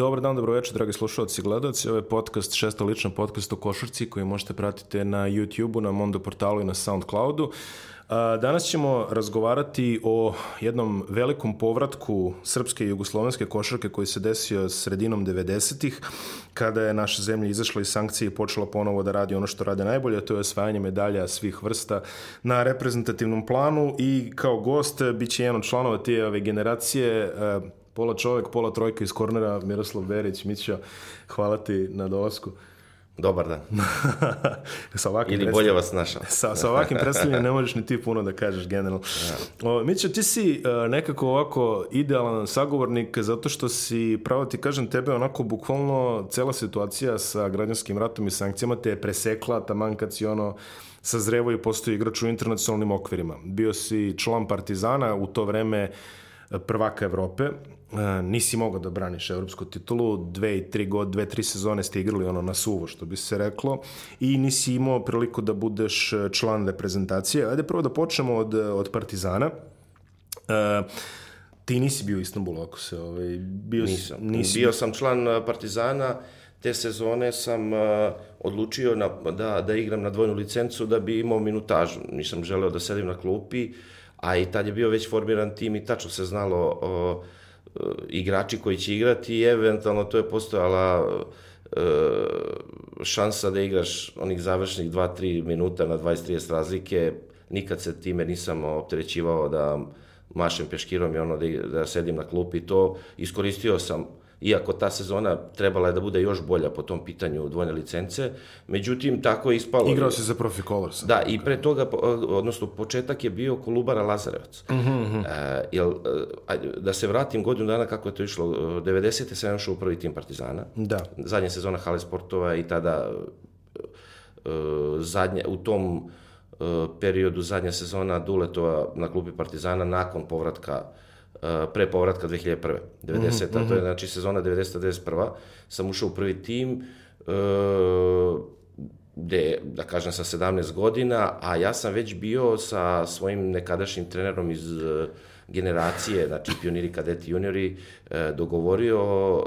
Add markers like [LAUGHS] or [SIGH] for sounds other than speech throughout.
Dobar dan, dobro večer, dragi slušalci i gledalci. Ovo je podcast, šesta lična podcast o košarci koji možete pratiti na YouTube-u, na Mondo portalu i na Soundcloudu. Danas ćemo razgovarati o jednom velikom povratku srpske i jugoslovenske košarke koji se desio sredinom 90-ih, kada je naša zemlja izašla iz sankcije i počela ponovo da radi ono što rade najbolje, to je osvajanje medalja svih vrsta na reprezentativnom planu i kao gost bit će jedan od članova te ove generacije, pola čovek, pola trojka iz kornera, Miroslav Berić. Mićo, hvala ti na dolasku. Dobar dan. [LAUGHS] sa ovakvim Ili bolje vas našao. sa, sa ovakvim predstavljanjem ne možeš ni ti puno da kažeš generalno. Ja. O, Mićo, ti si uh, nekako ovako idealan sagovornik zato što si, pravo ti kažem, tebe onako bukvalno cela situacija sa građanskim ratom i sankcijama te je presekla, taman kad si ono sazrevo i postoji igrač u internacionalnim okvirima. Bio si član Partizana, u to vreme prvaka Evrope, E, nisi mogao da braniš evropsku titulu, dve i tri god, dve, tri sezone ste igrali ono na suvo, što bi se reklo, i nisi imao priliku da budeš član reprezentacije. Ajde prvo da počnemo od, od Partizana. E, ti nisi bio u Istanbulu, ako se... Ovaj, bio, Nisam. Nisi... Bio sam član e, Partizana, te sezone sam uh, odlučio na, da, da igram na dvojnu licencu da bi imao minutažu. Nisam želeo da sedim na klupi, a i tad je bio već formiran tim i tačno se znalo uh, E, igrači koji će igrati i eventualno to je postojala e, šansa da igraš onih završnih 2-3 minuta na 20-30 razlike. Nikad se time nisam opterećivao da mašem peškirom i ono da, da sedim na klupi. To iskoristio sam iako ta sezona trebala je da bude još bolja po tom pitanju dvojne licence, međutim, tako je ispalo. Igrao se za Profi Colors. Da, i pre toga, odnosno, početak je bio Kolubara Lazarevac. Uh -huh. uh, jel, da se vratim godinu dana kako je to išlo, 90. sam ušao u prvi tim Partizana. Da. Zadnja sezona Hale Sportova i tada uh, zadnja, u tom uh, periodu zadnja sezona Duletova na klubi Partizana nakon povratka pre povratka 2001. 90. Mm -hmm. to je znači sezona 90-91. sam ušao u prvi tim uh, gde, da kažem, sa 17 godina, a ja sam već bio sa svojim nekadašnjim trenerom iz uh, generacije, znači pioniri, kadeti, juniori, dogovorio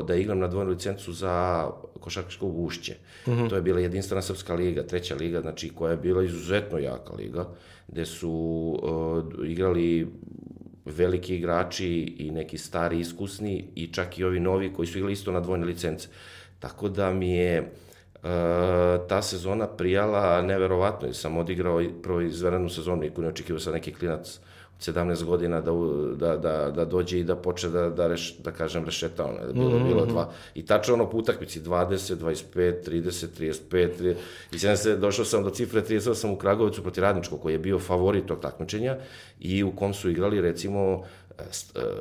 da igram na dvojnu licencu za košarkaško ušće. Mm -hmm. To je bila jedinstvena srpska liga, treća liga, znači koja je bila izuzetno jaka liga, gde su uh, igrali veliki igrači i neki stari iskusni i čak i ovi novi koji su igrali isto na dvojne licence. Tako da mi je e, ta sezona prijala neverovatno i sam odigrao prvo izverenu sezonu i ne očekivao sam neki klinac 17 godina da, da, da, da dođe i da počne da, da, reš, da kažem rešeta, ono, da bilo, mm -hmm. bilo dva. I tačno ono po utakmici 20, 25, 30, 35, 30, i sam se, došao sam do cifre 30, sam u Kragovicu proti Radničkog, koji je bio favorit tog takmičenja i u kom su igrali recimo e,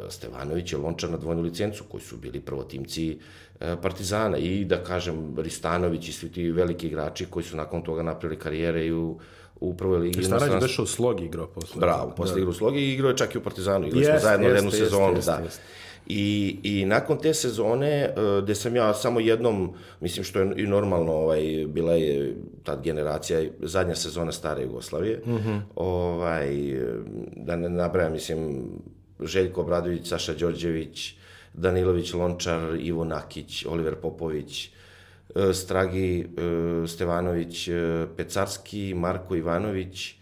Stevanović i Lončar na dvojnu licencu, koji su bili prvotimci e, Partizana i da kažem Ristanović i svi ti veliki igrači koji su nakon toga napravili karijere i u u prvoj ligi. Starać beš u Slogi igrao posle. Bravo, posle da. igra u Slogi i igrao je čak i u Partizanu. Igrali smo zajedno jest, jednu jest, sezonu. Jest, da. Jest. I, I nakon te sezone, uh, gde sam ja samo jednom, mislim što je i normalno, ovaj, bila je tad generacija, zadnja sezona stare Jugoslavije, mm -hmm. ovaj, da ne nabrajam, mislim, Željko Obradović, Saša Đorđević, Danilović Lončar, Ivo Nakić, Oliver Popović, Stragi e, Stevanović e, Pecarski, Marko Ivanović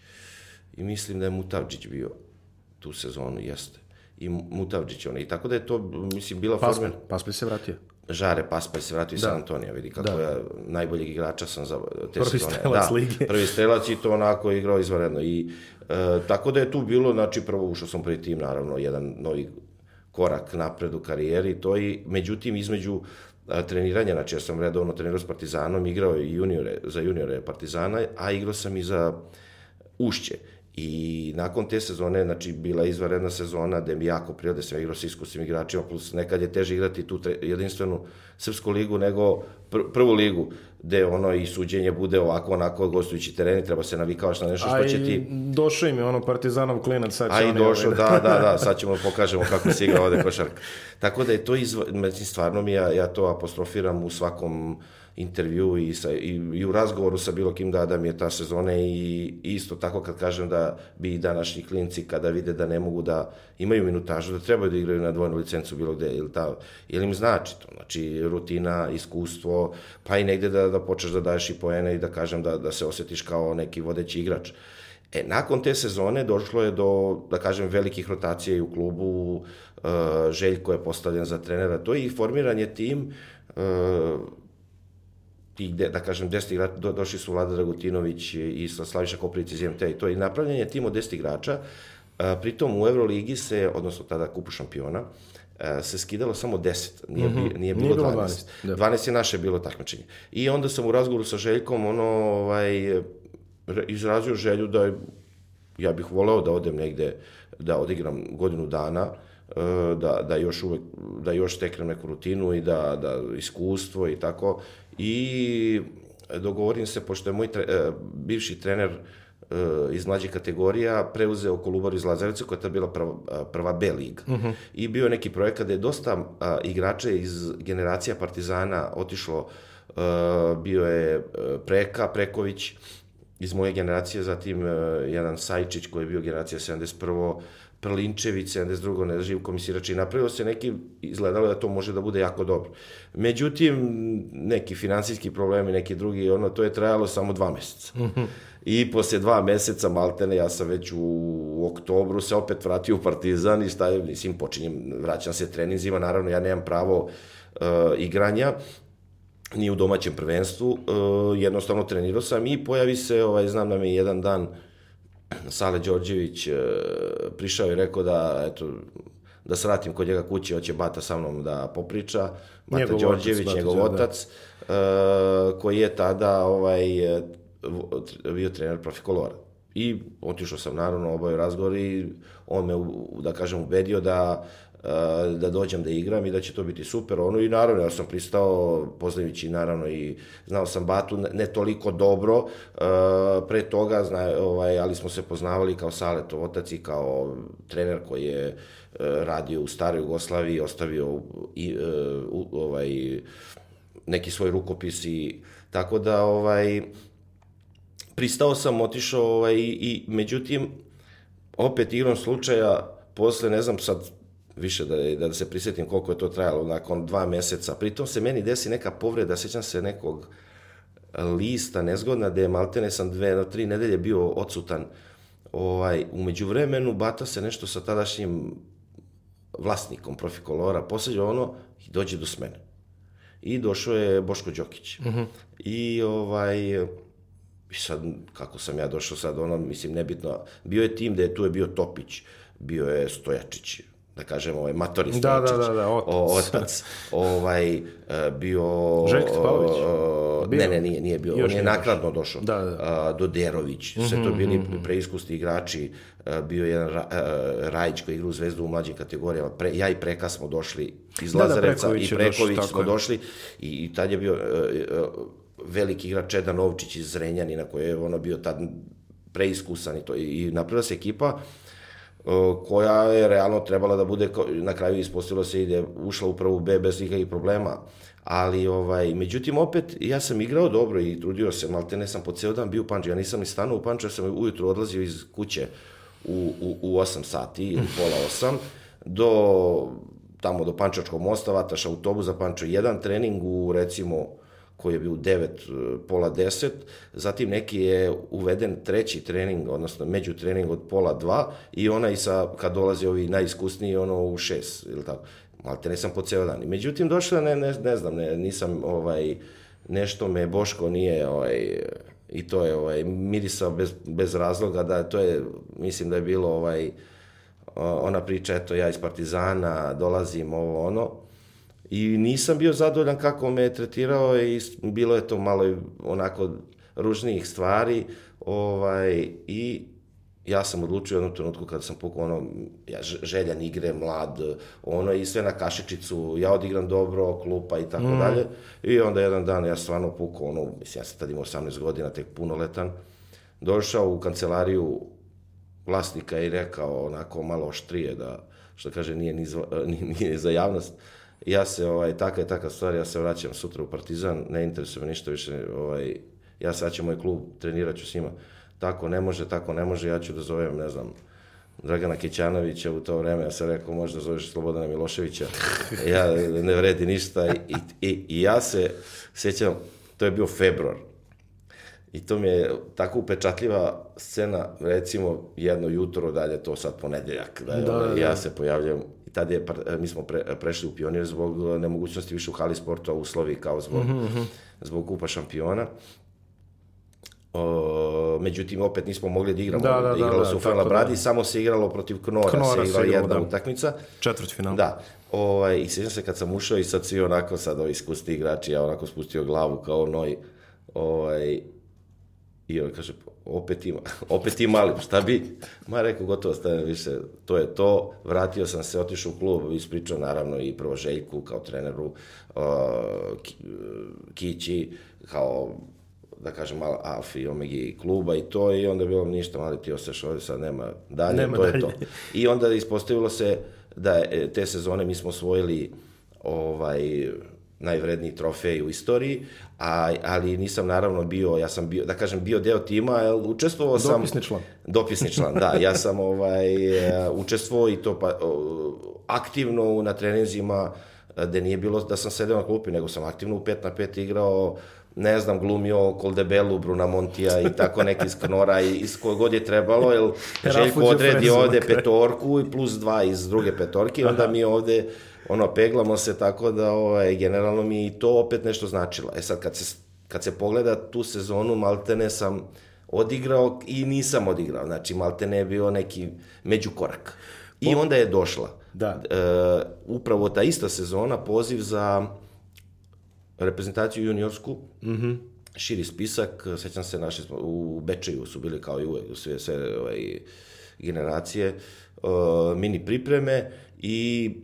i mislim da je Mutavđić bio tu sezonu, jeste. I Mutavđić ona. I tako da je to, mislim, bila Paspalj, formen... Paspalj se vratio. Žare Paspalj se vratio iz da. San Antonija, vidi kako da. ja najboljeg igrača sam za te prvi sezone. Strelac da, lige. prvi strelac i to onako igrao izvaredno. I, e, tako da je tu bilo, znači prvo ušao sam prvi tim, naravno, jedan novi korak napred u karijeri, to i, međutim, između treniranja, znači ja sam redovno trenirao s Partizanom, igrao i juniore, za juniore Partizana, a igrao sam i za Ušće. I nakon te sezone, znači, bila izvaredna sezona gde mi jako prijade, sam igrao sa iskusnim igračima, plus nekad je teže igrati tu tre, jedinstvenu srpsku ligu nego pr- prvu ligu gde ono i suđenje bude ovako onako gostujući tereni, treba se navikavaš na nešto što će ti... došao im je ono partizanov klinac, sad će A i došao, ovaj, da, da, da, [LAUGHS] sad ćemo pokažemo kako se igra ovde košarka. Tako da je to, mislim, stvarno mi, ja, ja to apostrofiram u svakom intervju i, sa, i, i u razgovoru sa bilo kim da, da mi je ta sezona i, isto tako kad kažem da bi i današnji klinci kada vide da ne mogu da imaju minutažu, da trebaju da igraju na dvojnu licencu bilo gde, ili, ta, ili im znači to, znači rutina, iskustvo, pa i negde da, da počneš da daješ i poene i da kažem da, da se osjetiš kao neki vodeći igrač. E, nakon te sezone došlo je do, da kažem, velikih rotacija i u klubu, uh, Željko je postavljen za trenera, to je i formiran je tim, uh, tih, da kažem, deset igrača, do, došli su Vlada Dragutinović i Slaviša Koprivić iz IMT i to je napravljen je tim od deset igrača, uh, pritom u Euroligi se, odnosno tada kupu šampiona, uh, se skidalo samo 10, nije, mm -hmm. nije bilo Nije bilo 12. 12, da. 12 je naše bilo takmičenje. I onda sam u razgovoru sa Željkom, ono, ovaj, izrazio želju da ja bih voleo da odem negde, da odigram godinu dana, e, da, da još uvek, da još steknem neku rutinu i da, da iskustvo i tako. I dogovorim se, pošto je moj tre, e, bivši trener e, iz mlađih kategorija preuzeo Kolubaru iz Lazarevca koja je bila prva, prva B liga. Uh -huh. I bio je neki projekat gde je dosta a, igrača iz generacija Partizana otišlo, a, bio je a, Preka, Preković, iz moje generacije, zatim uh, jedan Sajčić koji je bio generacija 71. Prlinčević, 72. ne Živko Misirač i napravilo se neki, izgledalo da to može da bude jako dobro. Međutim, neki finansijski problemi, neki drugi, ono, to je trajalo samo dva meseca. I posle dva meseca, maltene, ja sam već u, u oktobru se opet vratio u Partizan i šta je, mislim, počinjem, vraćam se treninzima, naravno, ja nemam pravo uh, igranja, ni u domaćem prvenstvu, uh, jednostavno trenirao sam i pojavi se, ovaj, znam da mi jedan dan Sale Đorđević uh, prišao i rekao da, eto, da se vratim kod njega kuće, hoće Bata sa mnom da popriča. Bata Njegov Đorđević, otac, njegov da. otac, uh, koji je tada ovaj, bio trener Profikolora. I otišao sam naravno obavio razgovor i on me, da kažem, ubedio da da dođem da igram i da će to biti super. Ono i naravno, ja sam pristao, poznajući naravno i znao sam Batu ne, toliko dobro, uh, pre toga, zna, ovaj, ali smo se poznavali kao Saletov otac i kao trener koji je uh, radio u staroj Jugoslaviji, ostavio i, u, ovaj, neki svoj rukopis i tako da ovaj pristao sam, otišao ovaj, i, i međutim opet igrom slučaja posle ne znam sad više da, da se prisjetim koliko je to trajalo nakon dva meseca. Pritom se meni desi neka povreda, sećam se nekog lista nezgodna, gde je maltene sam dve, no, tri nedelje bio odsutan. Ovaj, umeđu vremenu Bata se nešto sa tadašnjim vlasnikom Profikolora posjeđa ono i dođe do smene. I došao je Boško Đokić. Uh -huh. I ovaj, i sad, kako sam ja došao sad, ono, mislim, nebitno, bio je tim da je tu je bio Topić, bio je Stojačić, da kažem, ovaj, Matori Da, Stojačić. da, da, da, otac. Otac. ovaj, e, bio... Željko Bio? Ne, ne, nije, nije bio. Još On je nije nakladno došao. Da, da. Doderović, sve to bili preiskusni igrači. A, bio je jedan a, Rajić koji igra u Zvezdu u mlađim kategorijama. Pre, ja i Preka smo došli iz Da, da, Preković i Preković tako smo je. došli i, i tad je bio e, e, veliki igrač Čeda Novčić iz Zrenjanina koji je ono bio tad preiskusan i to i napravila se ekipa o, koja je realno trebala da bude na kraju ispostavilo se i da je ušla u prvu B bez ikakvih problema. Ali ovaj međutim opet ja sam igrao dobro i trudio se maltene sam po ceo dan bio u Pančevu ja nisam ni stanuo u Pančevu ja sam ujutro odlazio iz kuće u, u, u 8 sati ili [LAUGHS] pola 8 do tamo do Pančačkog mosta vataš autobus za Pančevo jedan trening u recimo koji je bio u 9, pola 10, zatim neki je uveden treći trening, odnosno među trening od pola 2 i onaj sa, kad dolaze ovi najiskusniji, ono u 6, ili tako. Malte ne sam po ceo dan. Međutim, došla, ne, ne, ne znam, ne, nisam, ovaj, nešto me Boško nije, ovaj, i to je, ovaj, mirisao bez, bez razloga, da to je, mislim da je bilo, ovaj, ona priča, eto, ja iz Partizana, dolazim, ovo, ono, I nisam bio zadovoljan kako me je tretirao i bilo je to malo onako ružnijih stvari. Ovaj, I ja sam odlučio u jednom trenutku kada sam pukao ono, ja, željan igre, mlad, ono i sve na kašičicu, ja odigram dobro, klupa i tako mm. dalje. I onda jedan dan ja stvarno pukao, ono, mislim, ja sam tad imao 18 godina, tek punoletan, došao u kancelariju vlasnika i rekao onako malo oštrije da, što kaže, nije, ni [LAUGHS] nije, nije za javnost, ja se, ovaj, taka je taka stvar, ja se vraćam sutra u Partizan, ne interesuje me ništa više, ovaj, ja sad će moj klub, trenirat ću s njima. Tako ne može, tako ne može, ja ću da zovem, ne znam, Dragana Kećanovića u to vreme, ja sam rekao, možda zoveš Slobodana Miloševića, ja ne vredi ništa i, i, i ja se sjećam, to je bio februar, I to mi je tako upečatljiva scena, recimo jedno jutro, dalje to sad ponedeljak, da, je, da, da, ja se pojavljam i tad je, mi smo pre, prešli u pionir zbog nemogućnosti više u hali sporta, uslovi kao zbog, mm -hmm. zbog kupa šampiona Uh, međutim, opet nismo mogli da igramo. Da, da, da, igralo da, se u Fenla Bradi, da. samo se igralo protiv Knora, Knora se igrala jedna da. utakmica. Četvrt final. Da. Ovaj, I sjećam se kad sam ušao i sad svi onako, sad ovi iskusni igrači, ja onako spustio glavu kao noj, ovaj, i on kaže, opet ima, [LAUGHS] opet ima, ali šta bi? Ma rekao, gotovo stavim više, to je to. Vratio sam se, otišao u klub, ispričao naravno i prvo Željku kao treneru, uh, Kići, kao da kažem, malo alfi i omegi kluba i to i onda je bilo ništa, mali ti ostaješ ovde, sad nema dalje, nema to dalje. je to. [LAUGHS] I onda ispostavilo se da je, te sezone mi smo osvojili ovaj, najvredniji trofej u istoriji, a, ali nisam naravno bio, ja sam bio, da kažem, bio deo tima, jer učestvovao sam... Dopisni član. Dopisni član, da. Ja sam [LAUGHS] ovaj, učestvovao i to pa, aktivno na treninzima, gde nije bilo da sam sedeo na klupi, nego sam aktivno u 5 na 5 igrao ne znam, glumio Koldebelu, Bruna Montija i tako neki iz Knora i iz koje god je trebalo, jer Željko odredi ovde petorku i plus dva iz druge petorke onda mi ovde ono, peglamo se tako da ovaj, generalno mi i to opet nešto značilo. E sad, kad se, kad se pogleda tu sezonu, maltene sam odigrao i nisam odigrao. Znači, maltene je bio neki međukorak. I onda je došla. Da. E, upravo ta ista sezona, poziv za reprezentaciju juniorsku, mm -hmm. širi spisak, sećam se, naše u Bečeju su bili kao i uvek, sve, sve ovaj, generacije, uh, mini pripreme i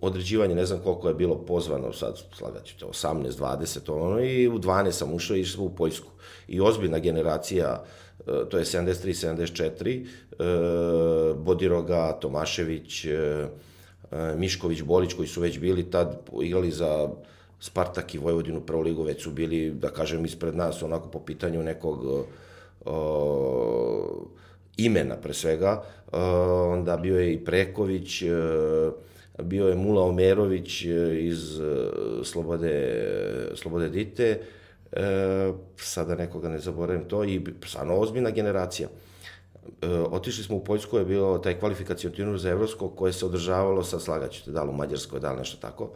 određivanje, ne znam koliko je bilo pozvano, sad slagaću te, 18, 20, ono, i u 12 sam ušao i išao u Poljsku. I ozbiljna generacija, uh, to je 73, 74, uh, Bodiroga, Tomašević, uh, Mišković, Bolić, koji su već bili tad igrali za Spartak i Vojvodinu prvu ligu već su bili, da kažem, ispred nas onako po pitanju nekog o, imena pre svega. O, onda bio je i Preković, o, bio je Mula Omerović iz Slobode, Slobode Dite, e, sada nekoga ne zaboravim to, i stvarno ozbiljna generacija. E, otišli smo u Poljsku, je bilo taj kvalifikacijon turnir za Evropsko koje se održavalo, sad slagaćete, da li u Mađarskoj, da li nešto tako.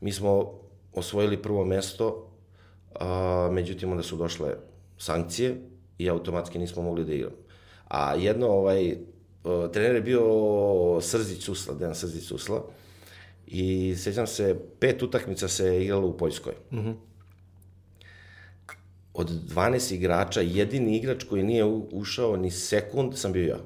Mi smo osvojili prvo mesto, a, međutim onda su došle sankcije i automatski nismo mogli da igramo. A jedno, ovaj, trener je bio Srzić Susla, Dejan Srzić Susla, i sećam se, pet utakmica se igralo u Poljskoj. Mm -hmm. Od 12 igrača, jedini igrač koji nije ušao ni sekund sam bio ja.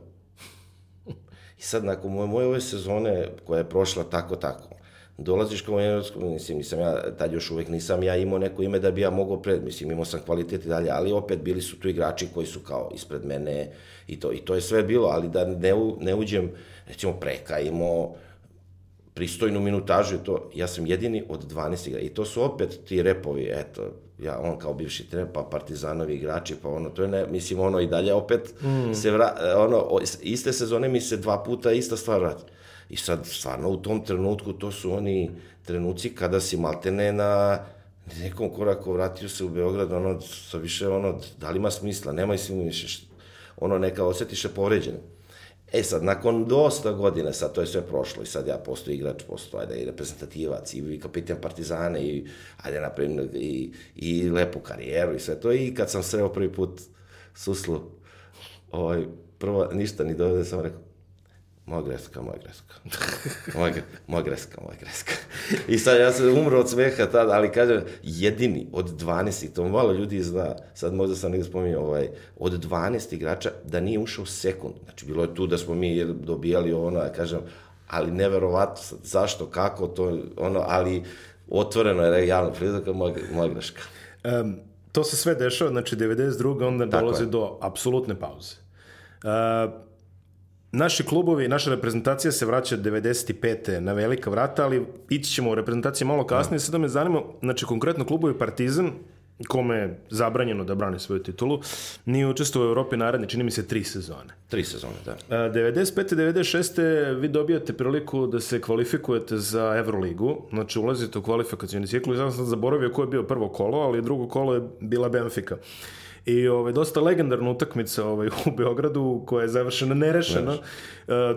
I sad, nakon moje, moje ove sezone, koja je prošla tako, tako, dolaziš kao evropsko, mislim, nisam ja, tad još uvek nisam ja imao neko ime da bi ja mogao pred, mislim, imao sam kvalitet i dalje, ali opet bili su tu igrači koji su kao ispred mene i to, i to je sve bilo, ali da ne, ne uđem, recimo, preka imao pristojnu minutažu i to, ja sam jedini od 12 igra i to su opet ti repovi, eto, ja, on kao bivši trener, pa partizanovi igrači, pa ono, to je ne, mislim, ono i dalje opet mm. se vra, ono, iste sezone mi se dva puta ista stvar vrati I sad, stvarno, u tom trenutku, to su oni trenuci kada si maltene na nekom koraku vratio se u Beograd, ono, sa više, ono, da li ima smisla, nema si mu više, ono, neka osjetiš se povređen. E sad, nakon dosta godina, sad to je sve prošlo i sad ja postoji igrač, postoji, ajde, i reprezentativac, i kapitan Partizane, i, ajde, napravim, i, i lepu karijeru i sve to. I kad sam sreo prvi put suslu, ovaj, prvo, ništa, ni dovede, sam rekao, moja greska, moja greska. [LAUGHS] Moja, moja greska, moja greska. I sad ja sam umro od smeha tada, ali kažem, jedini od 12, i to malo ljudi zna, sad možda sam negdje spominjao, ovaj, od 12 igrača da nije ušao sekund. Znači, bilo je tu da smo mi dobijali ono, ja kažem, ali neverovatno, zašto, kako, to, ono, ali otvoreno je javna prilika, moja, moja greška. Em, to se sve dešava, znači 92. onda Tako dolazi je. do apsolutne pauze. E, naši klubovi, naša reprezentacija se vraća 95. na velika vrata, ali ići ćemo u reprezentaciji malo kasnije. Sada me zanima, znači konkretno klubovi Partizan, kome je zabranjeno da brani svoju titulu, nije učestvovao u Europi naredne, čini mi se, tri sezone. Tri sezone, da. E, 95. 96. vi dobijate priliku da se kvalifikujete za Euroligu, znači ulazite u kvalifikacijni ciklus, ja sam zaboravio ko je bio prvo kolo, ali drugo kolo je bila Benfica. I ovaj, dosta legendarna utakmica ovaj, u Beogradu koja je završena nerešeno. E,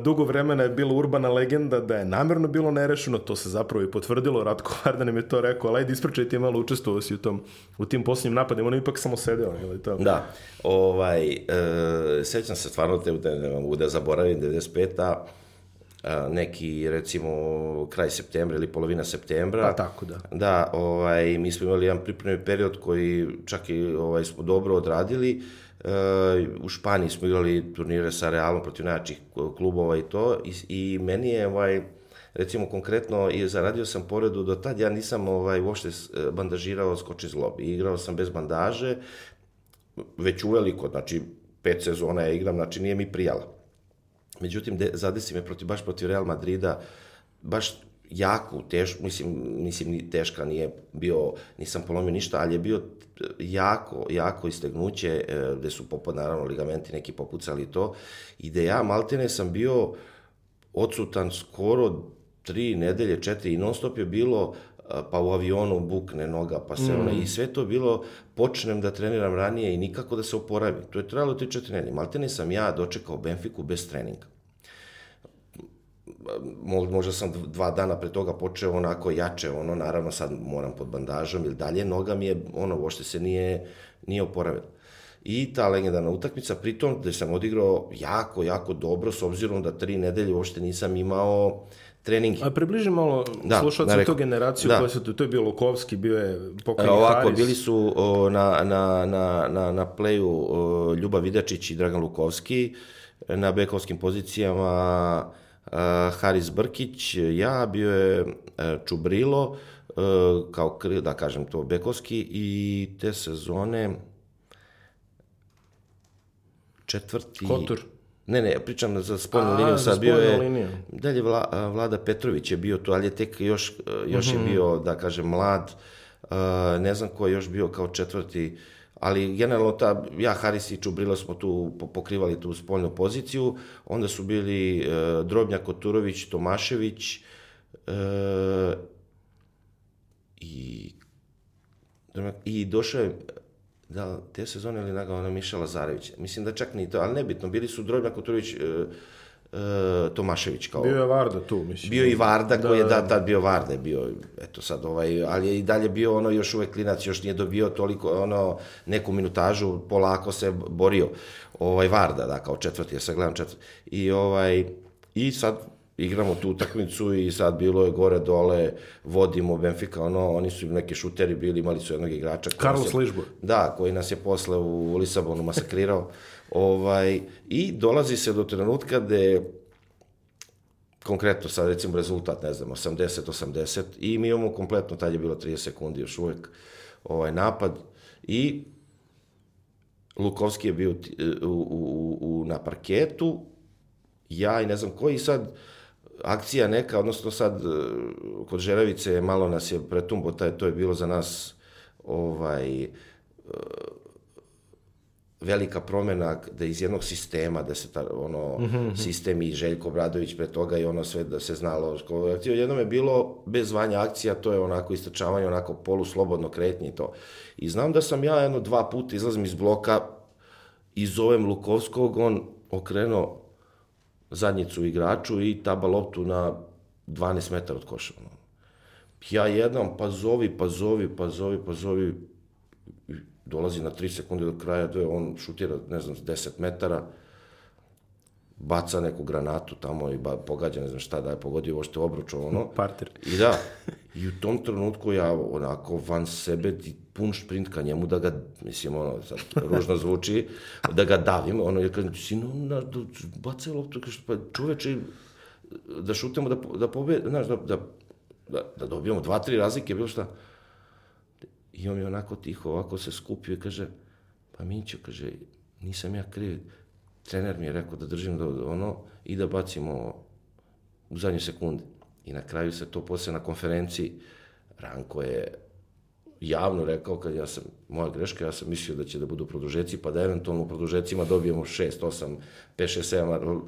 dugo vremena je bila urbana legenda da je namjerno bilo nerešeno, to se zapravo i potvrdilo, Ratko Varda nam je to rekao, ali ajde ispričaj ti malo učestvovao si u, tom, u tim posljednjim napadima, on je ipak samo sedeo, ili to? Da, ovaj, e, sećam se stvarno te, da ne mogu da zaboravim, 95-a, a, neki recimo kraj septembra ili polovina septembra. Pa tako, da. Da, ovaj, mi smo imali jedan pripremni period koji čak i ovaj, smo dobro odradili. E, u Španiji smo igrali turnire sa Realom protiv najjačih klubova i to. I, i meni je ovaj, recimo konkretno i zaradio sam povredu do tad ja nisam ovaj uopšte s- bandažirao skoči zlob i igrao sam bez bandaže već uveliko, znači pet sezona ja igram, znači nije mi prijala. Međutim, de, zadesi me protiv, baš protiv Real Madrida, baš jako teško, mislim, mislim ni teška nije bio, nisam polomio ništa, ali je bio jako, jako istegnuće, e, gde su poput, naravno, ligamenti neki popucali to, i da ja, maltene, sam bio odsutan skoro tri nedelje, četiri, i non stop je bilo pa u avionu bukne noga, pa se ona, i sve to bilo, počnem da treniram ranije i nikako da se oporavim. To je trajalo 3-4 nedelje. Maltene sam ja dočekao Benfiku bez treninga. Mo- Možda sam dv- dva dana pre toga počeo onako jače, ono, naravno sad moram pod bandažom ili dalje, noga mi je, ono, uopšte se nije, nije oporavila. I ta legendarna utakmica, pritom gde sam odigrao jako, jako dobro, s obzirom da tri nedelje uopšte nisam imao trening. A približi malo Da, slušalce da, tu generaciju Da. koja su tu, to je bio Lukovski, bio je pokojni E, Ovako, Haris. bili su o, na, na, na, na, na pleju o, Ljuba Vidačić i Dragan Lukovski, na bekovskim pozicijama a, Haris Brkić, ja, bio je e, Čubrilo, e, kao, kri- da kažem to, bekovski, i te sezone četvrti... Kotur. Ne, ne, pričam za spoljnu liniju, sad bio je... liniju. Dalje Vla, Vlada Petrović je bio tu, ali je tek još, još je bio, da kažem, mlad. A, ne znam ko je još bio kao četvrti, ali generalno ta, ja, Haris i Čubrilo smo tu po- pokrivali tu spoljnu poziciju. Onda su bili e, Drobnjak, Koturović, Tomašević e, i i došao je da, te sezone ili nagao na Miša Lazarević. Mislim da čak ni to, ali nebitno. Bili su Drobnjak, Koturović, e, e, Tomašević kao... Bio je Varda tu, mislim. Bio i Varda koji je da, tad bio Varda, je bio, eto sad ovaj, ali je i dalje bio ono još uvek klinac, još nije dobio toliko, ono, neku minutažu, polako se borio, ovaj, Varda, da, kao četvrti, ja sad gledam četvrti, i ovaj, i sad igramo tu utakmicu i sad bilo je gore dole, vodimo Benfica, ono, oni su neki šuteri bili, imali su jednog igrača. Carlos Ližbor. Da, koji nas je posle u Lisabonu masakrirao. [LAUGHS] ovaj, I dolazi se do trenutka gde konkretno sad recimo rezultat, ne znam, 80-80 i mi imamo kompletno, tad je bilo 30 sekundi još uvek ovaj napad i Lukovski je bio ti- u, u, u, na parketu, ja i ne znam koji sad akcija neka, odnosno sad e, kod Žerevice malo nas je pretumbo, taj, to je bilo za nas ovaj, velika promena da iz jednog sistema da se ta, ono sistem i Željko Bradović pre toga i ono sve da se znalo akcija. Jednom je bilo bez zvanja akcija to je onako istračavanje onako polu slobodno kretnje i to. I znam da sam ja jedno dva puta izlazim iz bloka i zovem Lukovskog on okrenuo zadnjicu igraču i taba loptu na 12 metara od koša ja jednom pa zovi pa zovi pa zovi pa zovi dolazi na 3 sekunde do kraja, je on šutira, ne znam, s 10 metara, baca neku granatu tamo i ba, pogađa, ne znam šta da je pogodio uopšte obruč, ono. Parter. I da, [LAUGHS] i u tom trenutku ja onako van sebe i pun šprint ka njemu da ga, mislim, ono, sad ružno zvuči, da ga davim, ono, jer kažem, sino, na, da, bacaj loptu, kaže, pa čoveče, da šutemo, da, da pobede, znaš, da, da, da, da dobijemo dva, tri razlike, bilo šta. I on mi onako tiho, ovako se skupio i kaže, pa Mićo, kaže, nisam ja kriv, trener mi je rekao da držim do ono i da bacimo u zadnje sekunde. I na kraju se to posle na konferenciji Ranko je javno rekao kad ja sam, moja greška, ja sam mislio da će da budu produžeci, pa da eventualno u produžecima dobijemo 6, 8, 5, 6, 7,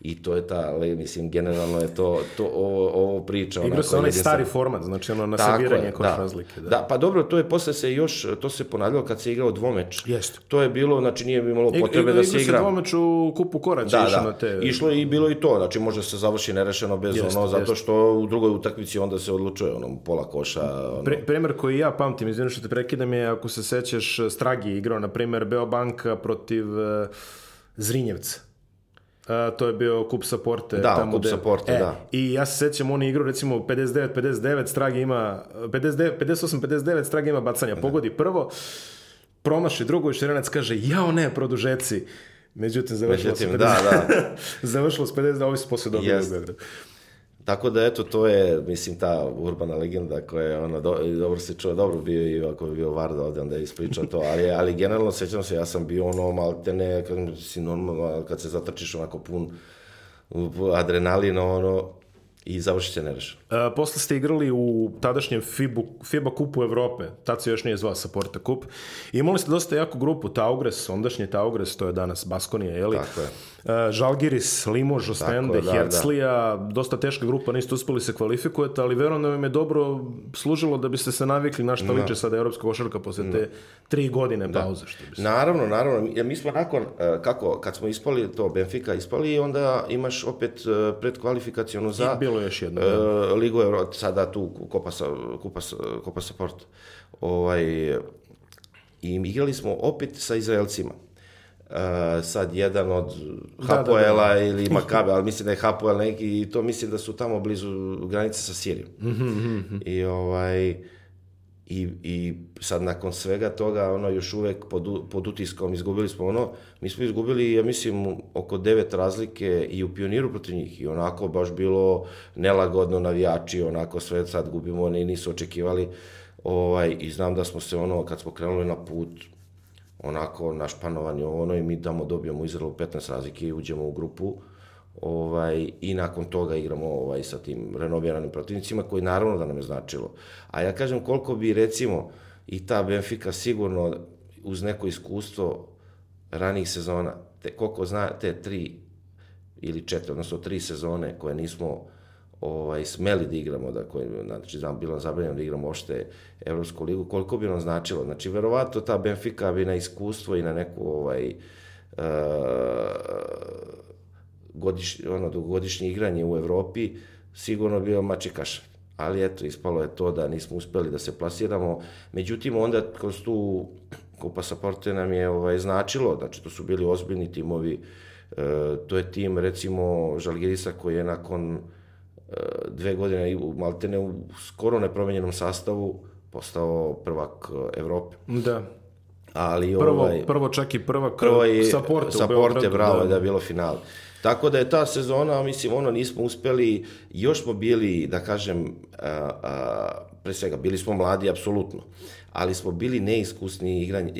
i to je ta, ali mislim, generalno je to, to ovo, ovo priča. Igra se onaj stari format, znači ono nasabiranje koš da, razlike. Da. da, pa dobro, to je posle se još, to se ponavljalo kad se igrao dvomeč. Jeste. To je bilo, znači nije imalo potrebe I, da se igra. Igra se dvomeč u kupu koraća, Da, išlo da, na te... išlo je i bilo i to, znači može se završi nerešeno bez Jeste, ono, zato jeste. što u drugoj utakmici onda se odlučuje ono, pola koša, ono, Pre, primer koji ja pamtim, izvinu što te prekidam je, ako se sećaš, Stragi je igrao, na primer, Beobanka protiv uh, Zrinjevca. Uh, to je bio kup sa Porte. Da, tamo kup gde- sa Porte, e, da. I ja se sećam, oni igraju recimo 59-59, Stragi ima 58-59, Stragi ima bacanja. Pogodi prvo, promaši drugo i Šerenac kaže, jao ne, produžeci. Međutim, završilo se 50, Međutim, da, da. [LAUGHS] završilo se 50, ovi su posle dobili u Jeste. Beogradu. Tako da, eto, to je, mislim, ta urbana legenda koja je, ono, do, dobro se čuo, dobro bio i ako bi bio Varda ovde, onda je ispričao to, ali, ali generalno, sećam se, ja sam bio ono, maltene, kad si normalno, kad se zatrčiš onako pun adrenalina, ono, i završi se nerešeno. Uh, posle ste igrali u tadašnjem FIBU, FIBA kupu Evrope, tad se još nije zvao Saporta kup. Imali ste dosta jaku grupu, Taugres, ondašnji Taugres, to je danas Baskonija, jeli? Tako je. Uh, Žalgiris, Limož, Ostende, da, da. Herclija, dosta teška grupa, niste uspeli se kvalifikujete, ali verujem da vam je dobro služilo da biste se navikli na šta liče sada evropska košarka posle te tri godine pauze, što bi se... Naravno, naravno. Mi- Mi smo nakon, e, kako, kad smo ispali to, Benfica ispali, onda imaš opet e, predkvalifikacionu za... I bilo je još jedno, e, Ligu Euro, sada tu Kopa, sa, Kupa, sa- Kopa Support. Ovaj, I igrali smo opet sa Izraelcima. E, sad jedan od Da, da, Hapoela ili [LAUGHS] Makabe, ali mislim da je Hapoel neki i to mislim da su tamo blizu granice sa Sirijom. Mhm, I ovaj i, i sad nakon svega toga ono još uvek pod, pod utiskom izgubili smo ono mi smo izgubili ja mislim oko devet razlike i u pioniru protiv njih. I onako baš bilo nelagodno navijači onako sve sad gubimo oni nisu očekivali ovaj i znam da smo se ono kad smo krenuli na put onako našpanovani ono i mi tamo dobijemo Izraelu 15 razlike i uđemo u grupu ovaj, i nakon toga igramo ovaj, sa tim renoviranim protivnicima koji naravno da nam je značilo. A ja kažem koliko bi recimo i ta Benfica sigurno uz neko iskustvo ranih sezona, te, koliko zna te tri ili četiri, odnosno tri sezone koje nismo ovaj, smeli da igramo, da, koje, znači, znam, bilo zabranjeno da igramo ošte Evropsku ligu, koliko bi nam značilo. Znači, verovatno ta Benfica bi na iskustvo i na neku ovaj, uh, godiš, ono, dugogodišnje igranje u Evropi sigurno bio mačikaš. Ali eto, ispalo je to da nismo uspeli da se plasiramo. Međutim, onda kroz tu Kupa Saporte nam je ovaj, značilo, znači to su bili ozbiljni timovi, e, to je tim recimo Žalgirisa koji je nakon dve godine i u Maltene u skoro nepromenjenom sastavu postao prvak e, Evrope. Da. Ali Prvo, ovaj, prvo čak i prvak prvo i sa Porte sa Porte, bravo, da. je bilo final. Tako da je ta sezona, mislim, ono, nismo uspeli, još smo bili, da kažem, a, a, pre svega, bili smo mladi, apsolutno, ali smo bili neiskusni igranje,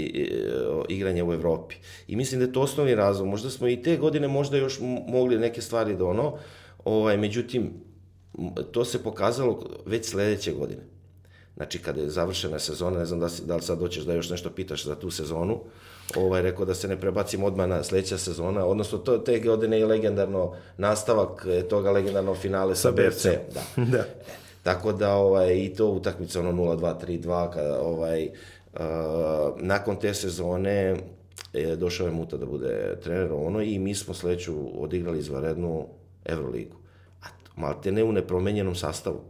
igranje u Evropi. I mislim da je to osnovni razlog. Možda smo i te godine možda još mogli neke stvari da ono, ovaj, međutim, to se pokazalo već sledeće godine. Znači, kada je završena sezona, ne znam da, si, da li sad doćeš da još nešto pitaš za tu sezonu, ovaj, rekao da se ne prebacim odmah na sledeća sezona, odnosno to, te godine je legendarno nastavak eh, toga legendarnog finale sa, Sa BFC. Da. [LAUGHS] Da. Tako da ovaj, i to utakmica ono 0-2-3-2, kada ovaj, uh, nakon te sezone je došao je Muta da bude trener ono i mi smo sledeću odigrali izvanrednu Euroligu. A malte ne u nepromenjenom sastavu.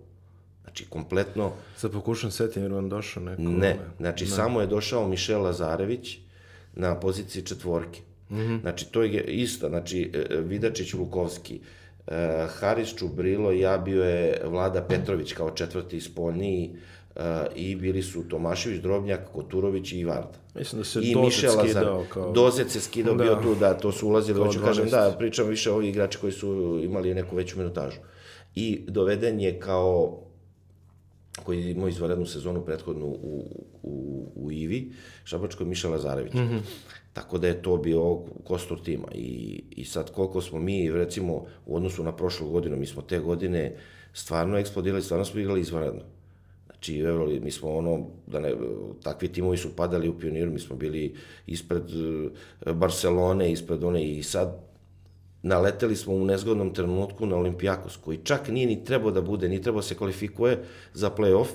Znači, kompletno Sad pokušam setim jer vam došao neko... ne, znači samo je došao Mišel Lazarević na poziciji četvorke. -hmm. Znači, to je isto, znači, e, Vidačić Lukovski, e, Haris Čubrilo, ja bio je Vlada Petrović kao četvrti spoljniji, Uh, i bili su Tomašević, Drobnjak, Koturović i Varda. Mislim da se I Dozet Mišel skidao kao... Dozet se skidao, Da. bio tu, da, to su ulazili, hoću kažem, 12. da, pričam više o ovih igrača koji su imali neku veću minutažu. I doveden je kao koji je imao izvanrednu sezonu prethodnu u, u, u Ivi, Šabačkoj Miša Lazarević. Mm -hmm. Tako da je to bio kostur tima. I, I sad koliko smo mi, recimo, u odnosu na prošlu godinu, mi smo te godine stvarno eksplodirali, stvarno smo igrali izvanredno. Znači, evo, mi smo ono, da ne, takvi timovi su padali u pioniru, mi smo bili ispred eh, Barcelone, ispred one i sad naleteli smo u nezgodnom trenutku na Olimpijakos, koji čak nije ni trebao da bude, ni trebao se kvalifikuje za play-off,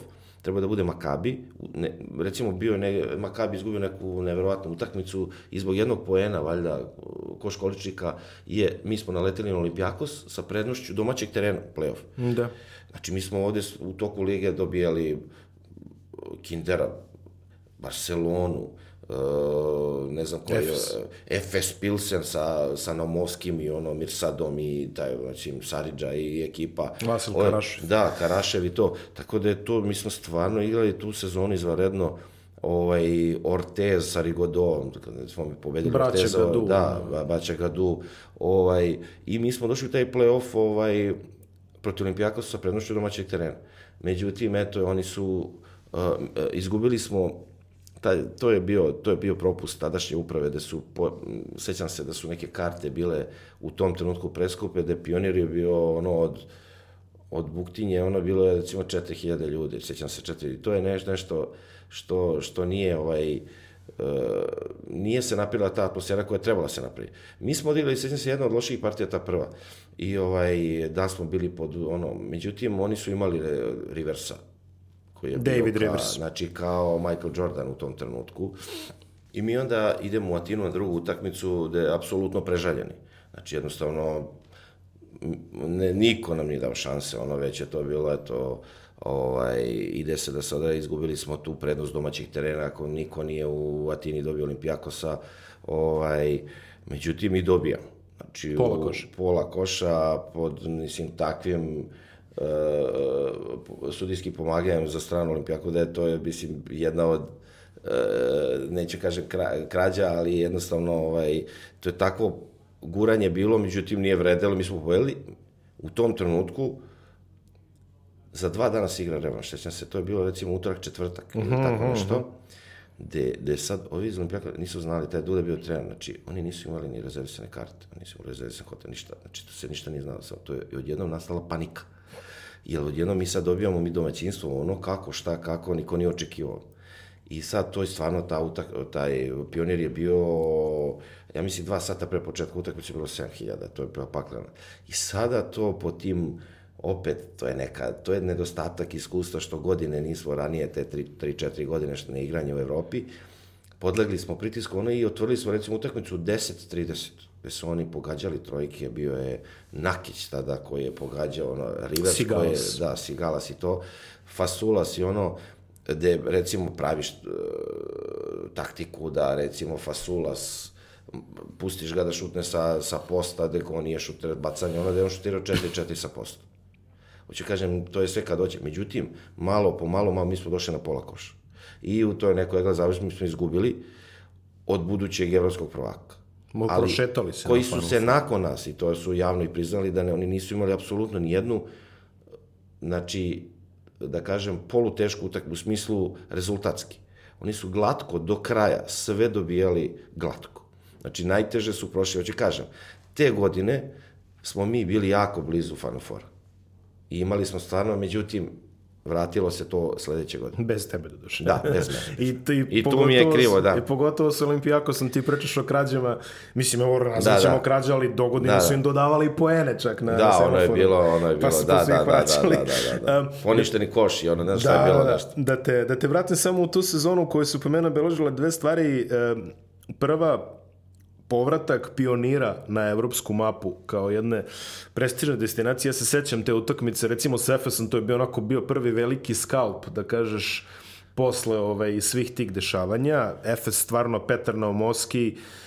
treba da bude Makabi. Ne, recimo bio je ne, Makabi izgubio neku neverovatnu utakmicu i zbog jednog poena, valjda, ko školičnika, je, mi smo naleteli na Olimpijakos sa prednošću domaćeg terena, play-off. Da. Znači, mi smo ovde u toku lige dobijali Kindera, Barcelonu, uh, ne znam koji, Efes. Efes Pilsen sa, sa Naumovskim i ono Mirsadom i taj, znači, Saridža i ekipa. Vasil Karašev. Da, Karašev i to. Tako da je to, mi smo stvarno igrali tu sezonu izvaredno ovaj Ortez sa Rigodom, kada smo mi pobedili Braće Orteza, Gadu. da, Baća Gadu, ovaj, i mi smo došli u taj play-off, ovaj, protiv Olimpijakosa sa prednošću domaćeg terena. Međutim, eto, oni su, uh, izgubili smo, taj, to je bio to je bio propust tadašnje uprave da su po, sećam se da su neke karte bile u tom trenutku preskupe da je pionir je bio ono od od Buktinje ono bilo je recimo 4000 ljudi sećam se 4 to je nešto nešto što što nije ovaj Uh, nije se napravila ta atmosfera koja je trebala se napravi. Mi smo odigrali, sećam se, jedna od loših partija, ta prva. I ovaj, da smo bili pod ono, međutim, oni su imali re- Riversa, koji je David bio ka, Rivers. znači kao Michael Jordan u tom trenutku. I mi onda idemo u Atinu na drugu utakmicu gde je apsolutno prežaljeni. Znači jednostavno ne, niko nam nije dao šanse, ono već je to bilo, eto, ovaj, ide se da sada izgubili smo tu prednost domaćih terena, ako niko nije u Atini dobio Olimpijakosa, ovaj, međutim i dobijamo. Znači, Pola u- koša. pola koša pod, mislim, takvim uh, sudijskim pomagajem za stranu Olimpijako, da je to, je, mislim, jedna od e, neću kažem kra, krađa, ali jednostavno ovaj, to je takvo guranje bilo, međutim nije vredelo, mi smo povedali u tom trenutku za dva dana se igra revanš, sećam se, to je bilo recimo utorak, četvrtak, ili tako nešto, gde, gde sad ovi iz Olimpijaka nisu znali, taj Duda bio trener, znači oni nisu imali ni rezervisane karte, nisu imali rezervisane hotel, ništa, znači to se ništa nije znalo, samo to je odjednom nastala panika. Jer odjednom mi sad dobijamo mi domaćinstvo, ono kako, šta, kako, niko nije očekivao. I sad to je stvarno ta utak, taj pionir je bio, ja mislim, dva sata pre početka utakmice je bilo 7000, to je bila paklena. I sada to po tim, opet, to je neka, to je nedostatak iskustva što godine nismo ranije, te 3-4 godine što ne igranje u Evropi, podlegli smo pritisku ono i otvorili smo recimo utakmicu 10-30 gde su oni pogađali trojke, bio je Nakić tada koji je pogađao ono, je, Sigalas. da, Sigalas i to, Fasulas i ono, gde recimo praviš e, taktiku da recimo Fasulas pustiš ga da šutne sa, sa posta, gde on nije šuter bacanje, ono da je on šutirao 4-4 sa posta. Hoću kažem, to je sve kad dođe. Međutim, malo po malo, malo mi smo došli na pola koša. I u toj nekoj egla završi mi smo izgubili od budućeg evropskog prvaka. Prošetali se Koji su se nakon nas, i to su javno i priznali, da ne, oni nisu imali apsolutno ni jednu, znači, da kažem, polutešku utakmicu u smislu rezultatski. Oni su glatko do kraja sve dobijali glatko. Znači, najteže su prošli, hoće kažem, te godine smo mi bili jako blizu Final Foura. I imali smo stvarno, međutim, vratilo se to sledeće godine. Bez tebe, do duše. Da, bez mene. [LAUGHS] I, ti, I tu mi je krivo, da. I pogotovo sa Olimpijakosom ti pričaš o krađama. Mislim, evo, nazvaćemo da. krađa, ali dogodine Da, su da. im dodavali poene čak na Da, ono je semaforu. bilo, ono je bilo, Pa da, to da, da, da, da, da, da, da. Um, Poništeni koš i ono, ne znam šta Da, je bilo da, nešto. da, te, da te vratim samo u tu sezonu u kojoj su po mene obeležile dve stvari. E, prva, povratak pionira na evropsku mapu kao jedne prestižne destinacije. Ja se sećam te utakmice, recimo s Efesom, to je bio onako bio prvi veliki skalp, da kažeš, posle ovaj, svih tih dešavanja. Efes stvarno Petar Naumovski, uh,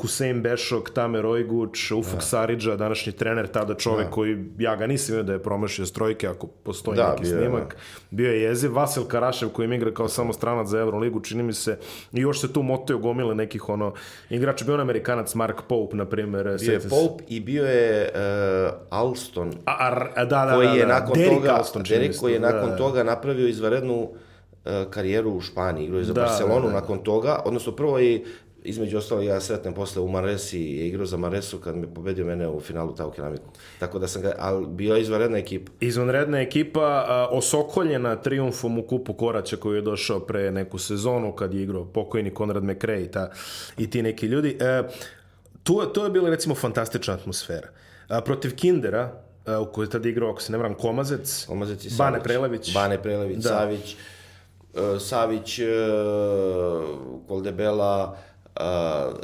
Husein Bešok, Tame Rojguć, Ufuk Da. Saridža, današnji trener, tada čovek koji, ja ga nisam vidio da je promašio strojke, ako postoji Da, neki bio snimak. Bio je jeziv. Vasil Karašev koji im igra kao samo stranac za Euroligu, čini mi se. I još se tu motaju gomile nekih ono, igrača. Bio on Amerikanac Mark Pope, na primjer. Bio je. Pope i bio je uh, Alston, A, a, a, da, da, koji da, je da. nakon Derrick toga, Alston, Derek koji je da, nakon da. toga napravio izvanrednu uh, karijeru u Španiji, igrao je za Da, Barcelonu da, da. nakon toga, odnosno prvo je između ostalog ja sretnem posle u Maresi je igrao za Maresu kad me pobedio mene u finalu Tau Keramiku. Tako da sam ga, ali bio je izvanredna ekipa. Izvanredna ekipa, a, osokoljena triumfom u kupu Koraća koji je došao pre neku sezonu kad je igrao pokojni Konrad McRae i, ta, i ti neki ljudi. E, tu, to je bila recimo fantastična atmosfera. A, protiv Kindera, a, u kojoj je tada igrao, ako se ne vram, Komazec, Omazec i Savić. Bane Prelević. Bane Prelević, Da. Savić, uh, Savić, uh, Koldebela, uh,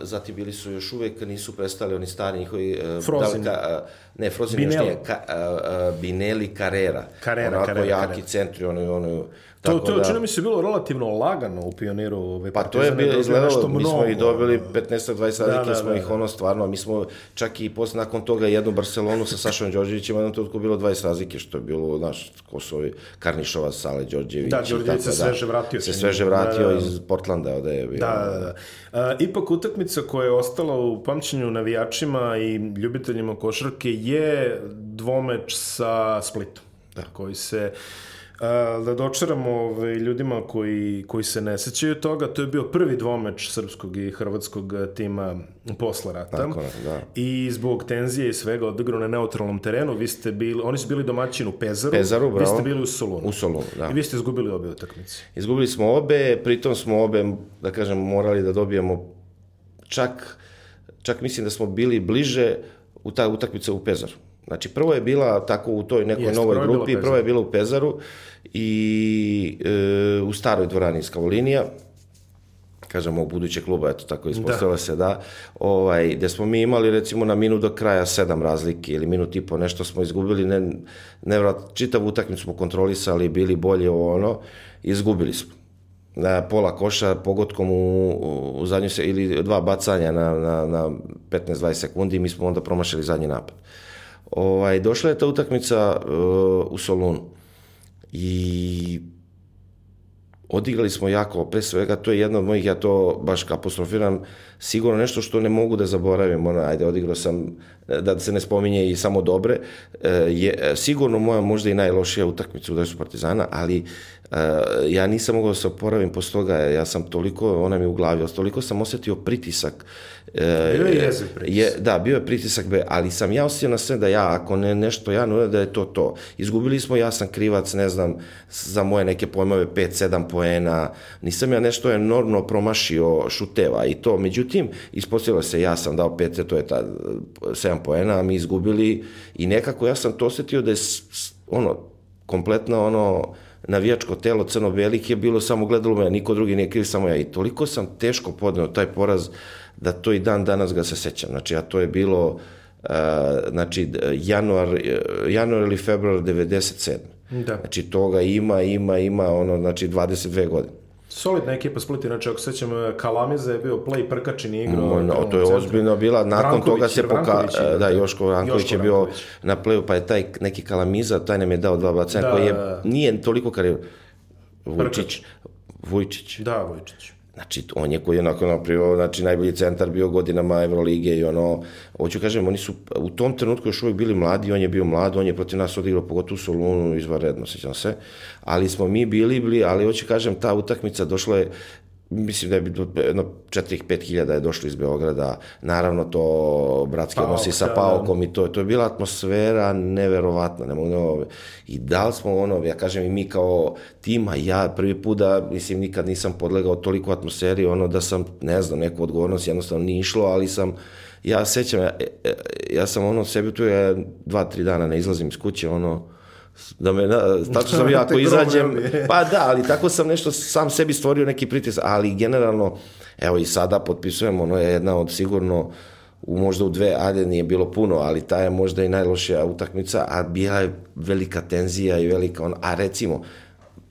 zatim bili su još uvek, nisu prestali oni stari njihovi... Frozin. da li ka- uh, ne, Frozin Binel. još nije, ka, uh, uh, Bineli Carrera. Carrera, Onako Carrera, jaki Carrera. centri, ono, ono, To, to da, čini mi se bilo relativno lagano u pioniru ovaj, Pa to je bilo izgledalo, mi smo i dobili 15-20 razlike, Da, da, smo da, ih da. ono stvarno, mi smo čak i posle nakon toga jednu Barcelonu sa Sašom Đorđevićem, jednom trenutku bilo 20 razlike, što je bilo, znaš, ko su ovi Karnišova, Sale, Đorđević. Da, Đorđević se sveže vratio, Se sveže vratio Da, da. iz Portlanda, ovde je bio. Da, da, da. A, ipak utakmica koja je ostala u pamćenju navijačima i ljubiteljima košarke je dvomeč sa Splitom. Da. Koji se da dočaramo ovaj, ljudima koji, koji se ne sećaju toga, to je bio prvi dvomeč srpskog i hrvatskog tima posle rata. Tako da. I zbog tenzije i svega odigrao na neutralnom terenu, vi ste bili, oni su bili domaćin u Pezaru, Pezaru, vi bravo. ste bili u Solunu. U Solunu, da. I vi ste izgubili obe utakmice. Izgubili smo obe, pritom smo obe, da kažem, morali da dobijemo čak, čak mislim da smo bili bliže u ta utakmica u Pezaru. Znači, prvo je bila tako u toj nekoj Jeste, novoj prvo grupi, prvo je bila u Pezaru i e, u staroj dvorani iz Kavolinija, kažemo, u budućeg kluba, eto tako ispostavilo se da, ovaj, gde smo mi imali recimo na minut do kraja sedam razlike ili minut i po nešto smo izgubili, ne, nevrat, čitavu utakmicu smo kontrolisali, bili bolje ovo ono, izgubili smo. Na pola koša pogotkom u, u zadnju se, ili dva bacanja na, na, na 15-20 sekundi mi smo onda promašili zadnji napad. Ovaj, došla je ta utakmica uh, u Solunu. I odigrali smo jako, pre svega, to je jedna od mojih, ja to baš apostrofiram, sigurno nešto što ne mogu da zaboravim, ono, ajde, odigrao sam, da se ne spominje i samo dobre, e, je sigurno moja možda i najlošija utakmica u dresu Partizana, ali ja nisam mogao da se oporavim posle toga, ja sam toliko, ona mi u glavi, toliko sam osetio pritisak. e, Bio je jeziv pritisak. Je, da, bio je pritisak, be, ali sam ja osjetio na sve da ja, ako ne nešto ja ne da je to to. Izgubili smo, ja sam krivac, ne znam, za moje neke pojmove 5-7 poena, nisam ja nešto enormno promašio šuteva i to, međutim, ispostavilo se, ja sam dao 5, to je ta 7 poena, a mi izgubili i nekako ja sam to osjetio da je ono, kompletno ono, navijačko telo crno-belih je bilo samo gledalo me, niko drugi nije kriv, samo ja. I toliko sam teško podneo taj poraz da to i dan danas ga se sećam. Znači, a to je bilo uh, znači, januar, uh, januar ili februar 97. Da. Znači, toga ima, ima, ima, ono, znači, 22 godine. Solidna ekipa Split, znači ako se sećam, Kalamiza je bio play prkačin i igrao. No, tamo u to je ozbiljno bila, nakon Vranković, toga se poka... Igra, Da. Joško Vranković Joško je bio Vranković. na pleju, pa je taj neki kalamiza, taj nam je dao dva bacanja, Da, koji je, da, da. nije toliko karijer. Vujčić, Vujčić. Da, Vojčić. Znači, on je koji je onako napravio, znači, najbolji centar bio godinama Evrolige i ono, hoću kažem, oni su u tom trenutku još uvijek bili mladi, on je bio mlad, on je protiv nas odigrao, pogotovo u Solunu, izvanredno, sećam se, ali smo mi bili, bili, ali hoću kažem, ta utakmica došla je, mislim da je bilo jedno 4-5 hiljada je došlo iz Beograda, naravno to bratski Paok, odnosi sa da, da. Paokom i to, to je bila atmosfera neverovatna, ne mogu da, i da li smo ono, ja kažem i mi kao tima, ja prvi put da, mislim, nikad nisam podlegao toliko atmosferi, ono da sam, ne znam, neku odgovornost jednostavno nije išlo, ali sam, ja sećam, ja, ja, ja sam ono sebi tu, ja dva, tri dana ne izlazim iz kuće, ono, da me, na, tačno sam ja, ako izađem, pa da, ali tako sam nešto sam sebi stvorio neki pritisak, ali generalno, evo i sada potpisujem, ono je jedna od sigurno, u možda u dve, ajde nije bilo puno, ali ta je možda i najlošija utakmica, a bila je velika tenzija i velika, on, a recimo,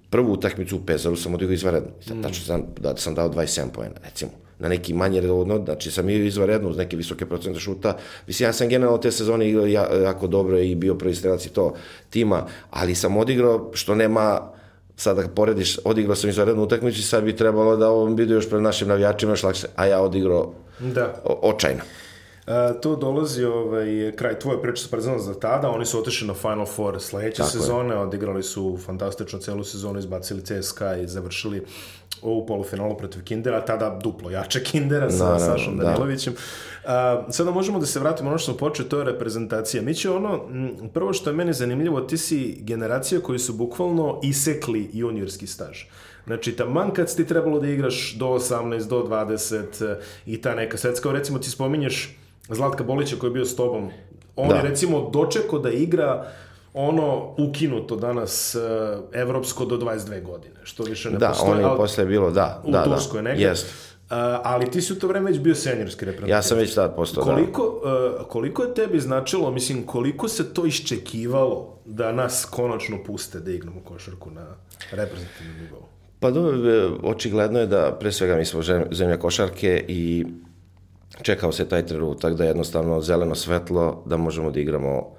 prvu utakmicu u Pezaru sam odigrao izvanredno. Mm. Tačno sam, da sam dao 27 poena, recimo. Na neki manje redovno, znači sam igrao izvanredno uz neke visoke procente šuta. Mislim, ja sam generalno te sezone igrao ja, jako dobro i bio prvi strelac i to tima, ali sam odigrao što nema sada da porediš, odigrao sam izvanrednu utakmicu i sad bi trebalo da ovom vidu još pred našim navijačima još lakše, a ja odigrao Da. o, očajno. Uh, tu dolazi ovaj, kraj tvoje priče sa Partizanom za tada, oni su otišli na Final Four sledeće Tako je. sezone, odigrali su fantastično celu sezonu, izbacili CSKA i završili ovu polufinalu protiv Kindera, tada duplo jače Kindera sa Naravno, Sašom da. Danilovićem. Uh, sada možemo da se vratimo ono što smo počeli, to je reprezentacija. Mi će ono, m, prvo što je meni zanimljivo, ti si generacija koji su bukvalno isekli juniorski staž. Znači, taman kad ti trebalo da igraš do 18, do 20 e, i ta neka svetska, recimo ti spominješ Zlatka Bolića koji je bio s tobom, on Da. je recimo dočekao da igra ono ukinuto danas uh, evropsko do 22 godine, što više ne Da, postoji. on je ali- posle bilo, da, u da, Turskoj da. negde. Jest. Uh, ali ti si u to vreme već bio seniorski reprezentativ. Ja sam već tad postao, da. Koliko, uh, koliko je tebi značilo, mislim, koliko se to iščekivalo da nas konačno puste da igramo košarku na reprezentativnom nivou? Pa dobro, očigledno je da pre svega mi smo zemlja košarke i čekao se taj trenutak da je jednostavno zeleno svetlo da možemo da igramo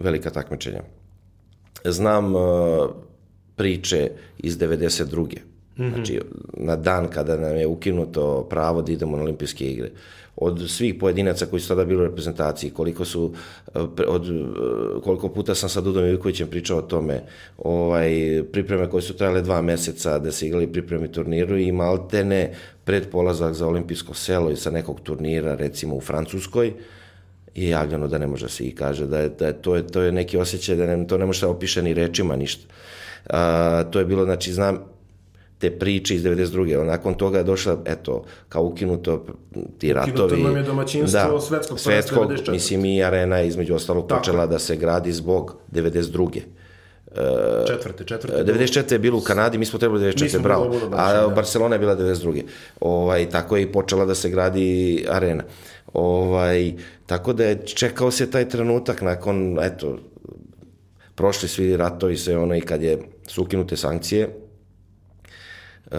velika takmičenja. Znam uh, priče iz 92. Znači, na dan kada nam je ukinuto pravo da idemo na olimpijske igre. Od svih pojedinaca koji su tada bili u reprezentaciji, koliko su, uh, pre- od, uh, koliko puta sam sa Dudom Ivkovićem pričao o tome, ovaj, pripreme koje su trajale dva meseca da se igrali pripremi turniru i maltene pred polazak za olimpijsko selo i sa nekog turnira, recimo u Francuskoj, je javljeno da ne može se i kaže da je, da je, to, je, to je neki osjećaj da ne, to ne može da opiše ni rečima ništa. A, to je bilo, znači, znam te priče iz 92. Nakon toga je došla, eto, kao ukinuto ti ratovi. nam je domaćinstvo svetskog prvenstva svetskog, 94.. mislim i arena između ostalog Tako počela da se gradi zbog 92. Četvrte, četvrte. 94. je bilo u Kanadi, mi smo trebali Mi 94. smo bravo. bili u Budu, A da. Barcelona je bila 92. Ovaj, tako je i počela da se gradi arena. Ovaj, tako da je čekao se taj trenutak nakon, eto, prošli svi ratovi, sve ono i kad je su ukinute sankcije, e,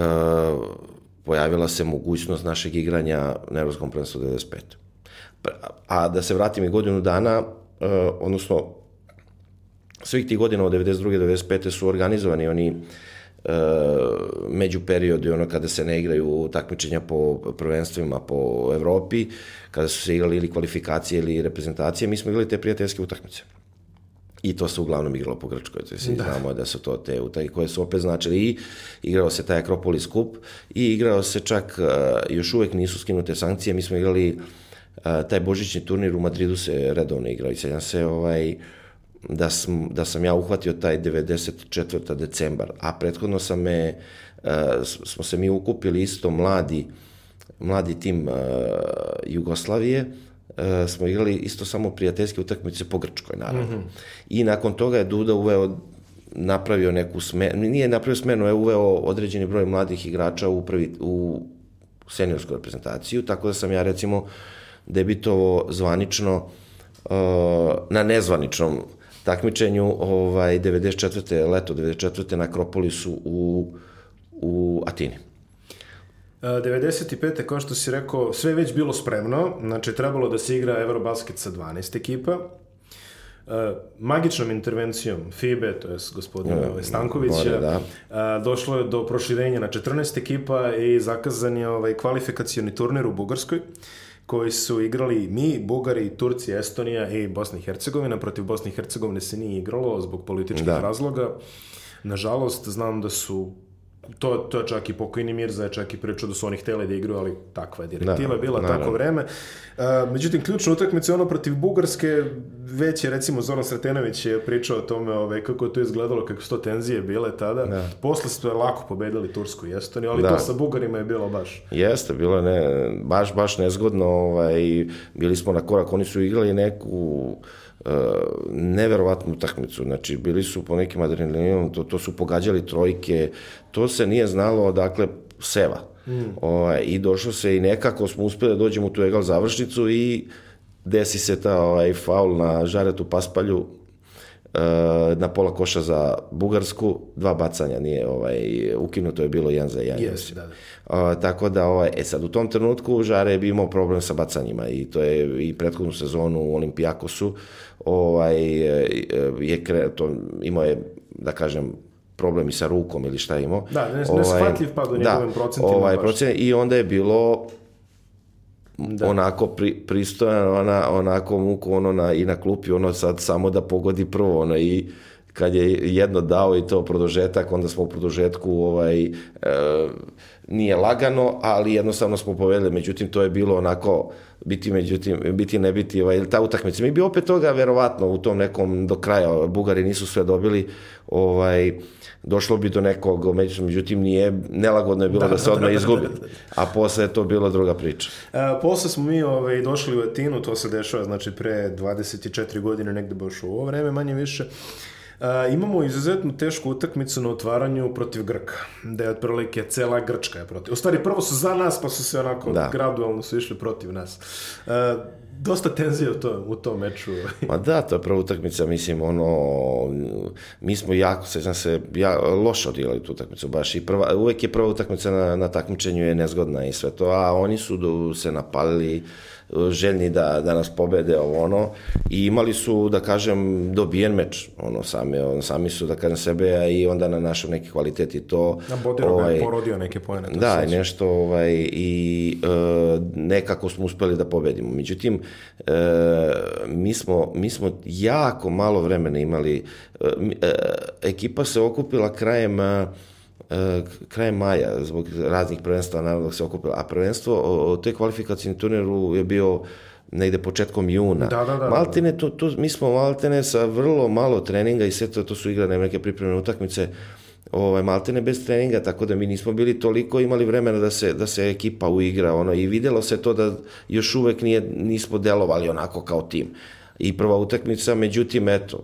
pojavila se mogućnost našeg igranja na Evropskom prvenstvu 95. Pa, A da se vratim i godinu dana, e, odnosno svih tih godina od 92. do 95. su organizovani oni među periodi ono kada se ne igraju takmičenja po prvenstvima po Evropi, kada su se igrali ili kvalifikacije ili reprezentacije, mi smo igrali te prijateljske utakmice. I to se uglavnom igralo po Grčkoj, to svi da. znamo da su to te utaj koje su opet značili i igrao se taj Akropolis kup i igrao se čak, e, još uvek nisu skinute sankcije, mi smo igrali e, taj božićni turnir u Madridu se redovno igrao i sećam se ovaj, da sam, da sam ja uhvatio taj 94. decembar, a prethodno sam me, uh, smo se mi ukupili isto mladi, mladi tim uh, Jugoslavije, uh, smo igrali isto samo prijateljske utakmice po Grčkoj, naravno. Mm -hmm. I nakon toga je Duda uveo napravio neku smenu, nije napravio smenu, je uveo određeni broj mladih igrača u, prvi, u seniorsku reprezentaciju, tako da sam ja recimo debitovao zvanično uh, na nezvaničnom takmičenju ovaj 94. leto 94. na Akropolisu u u Atini. Uh, 95. kao što si rekao, sve je već bilo spremno, znači trebalo da se igra Eurobasket sa 12 ekipa. Uh, magičnom intervencijom FIBE, to je gospodina Ja, Stankovića, Bore, da. uh, došlo je do proširenja na 14 ekipa i zakazan je ovaj kvalifikacioni turnir u Bugarskoj koji su igrali mi, Bugari, Turci, Estonija i Bosna i Hercegovina. Protiv Bosne i Hercegovine se nije igralo zbog političkih Da. razloga. Nažalost, znam da su to, to je čak i pokojni Mirza je čak i pričao da su oni hteli da igraju, ali takva je direktiva Da, bila, naravno. tako vreme. Uh, međutim, ključna utakmica je ono protiv Bugarske, već je recimo Zoran Sretenović je pričao o tome ove, kako je to izgledalo, kako su to tenzije bile tada. Da. Posle su lako pobedili Tursku i Estoniju, ali Da. to sa Bugarima je bilo baš. Jeste, bilo je ne, baš, baš nezgodno, ovaj, bili smo na korak, oni su igrali neku uh, neverovatnu utakmicu, znači bili su po nekim adrenalinom, to, to su pogađali trojke, to se nije znalo odakle seva. Mm. Ovaj, I došlo se i nekako smo uspeli da dođemo u tu egal završnicu i desi se ta ovaj, faul na Žaretu Paspalju, na pola koša za Bugarsku, dva bacanja nije ovaj, ukinuto je bilo jedan za jedan. Yes, da, da. Uh, tako da, ovaj, e sad, u tom trenutku Žare bi imao problem sa bacanjima i to je i prethodnu sezonu u Olimpijakosu ovaj, je kre, to, imao je, da kažem, problem i sa rukom ili šta imao. Da, ne, ovaj, neshvatljiv pad u njegovim da, procentima. Ovaj, procent, I onda je bilo da. onako pri, pristojan, ona, onako muku ono na, i na klupi, ono sad samo da pogodi prvo, ono i kad je jedno dao i to produžetak, onda smo u produžetku ovaj, e, nije lagano, ali jednostavno smo povedali, međutim to je bilo onako biti međutim, biti ne biti, ovaj, ta utakmica. Mi bi opet toga verovatno u tom nekom do kraja, Bugari nisu sve dobili, ovaj, došlo bi do nekog, međutim nije, nelagodno je bilo da, da se da, odmah da, izgubi, a posle je to bila druga priča. E, posle smo mi ovaj, došli u Atinu, to se dešava znači pre 24 godine, negde baš u ovo vreme, manje više. Uh, imamo izuzetno tešku utakmicu na otvaranju protiv Grka, da je otprilike cela Grčka je protiv. U stvari, prvo su za nas, pa su se onako da. gradualno su išli protiv nas. Uh, dosta tenzije u, to, u tom meču. [LAUGHS] Ma da, to je prva utakmica, mislim, ono, mi smo jako, sećam se, ja, loše odigrali tu utakmicu, baš i prva, uvek je prva utakmica na, na takmičenju je nezgodna i sve to, a oni su do, se napalili, željni da, da nas pobede ovo ono i imali su da kažem dobijen meč ono sami on, sami su da kažem sebe i onda na našo neki kvalitet i to na Bodero ovaj, porodio neke poene da i nešto ovaj i e, nekako smo uspeli da pobedimo. Međutim e, mi smo mi smo jako malo vremena imali e, e ekipa se okupila krajem E, krajem maja, zbog raznih prvenstva, naravno se okupila, a prvenstvo, o, toj kvalifikacijni turniru je bio negde početkom juna. Da, da, da. Maltene, to, to, mi smo Maltene sa vrlo malo treninga i sve to, to su igrane neke pripremne utakmice, ovaj, Maltene bez treninga, tako da mi nismo bili toliko imali vremena da se, da se ekipa uigra, ono, i videlo se to da još uvek nije, nismo delovali onako kao tim. I prva utakmica, međutim, eto,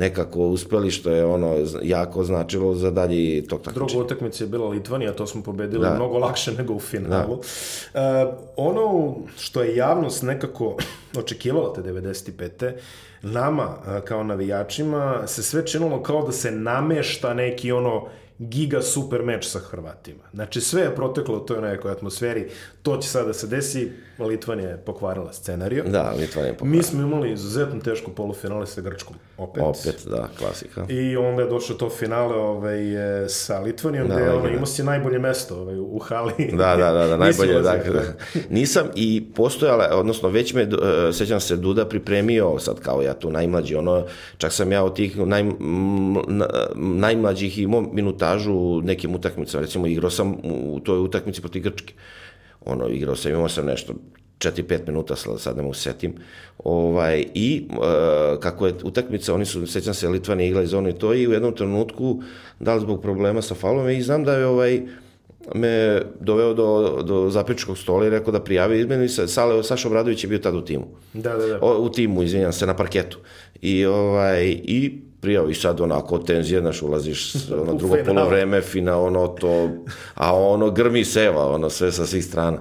nekako uspeli, što je ono jako značilo za dalji tok takmičenja. Druga utakmica je bila Litvanija, to smo pobedili da. mnogo lakše nego u finalu. Da. Uh, ono što je javnost nekako očekivala te 95. nama uh, kao navijačima se sve činilo kao da se namešta neki ono giga super meč sa Hrvatima. Znači sve je proteklo u toj nekoj atmosferi, to će sada da se desi, Litvanija je pokvarila scenariju. Da, Litvanija je pokvarila. Mi smo imali izuzetno teško polufinale sa Grčkom, opet. Opet, da, klasika. I onda je došlo to finale ovaj, sa Litvanijom, da, gde ono, imao si najbolje mesto ovaj, u hali. Da, da, da, da [LAUGHS] najbolje. Da, da. Nisam i postojala, odnosno već me, uh, sećam se, Duda pripremio, sad kao ja tu najmlađi, ono, čak sam ja od tih naj, najmlađih imao minutažu nekim utakmicama, recimo igrao sam u toj utakmici protiv Grčke ono, igrao sam, imao sam nešto 4-5 minuta, sad ne mogu setim, ovaj, i e, kako je utakmica, oni su, sećam se, Litvani igrali za ono i to i u jednom trenutku, da li zbog problema sa falom, i znam da je ovaj, me doveo do, do zapričkog stola i rekao da prijavi izmenu i Sale, Saša Obradović je bio tad u timu. Da, da, da. O, u timu, izvinjam se, na parketu. I, ovaj, i prijav i sad onako tenzije, znaš, ulaziš [LAUGHS] ono drugo polovreme, fina, ono to, a ono grmi seva, ono sve sa svih strana.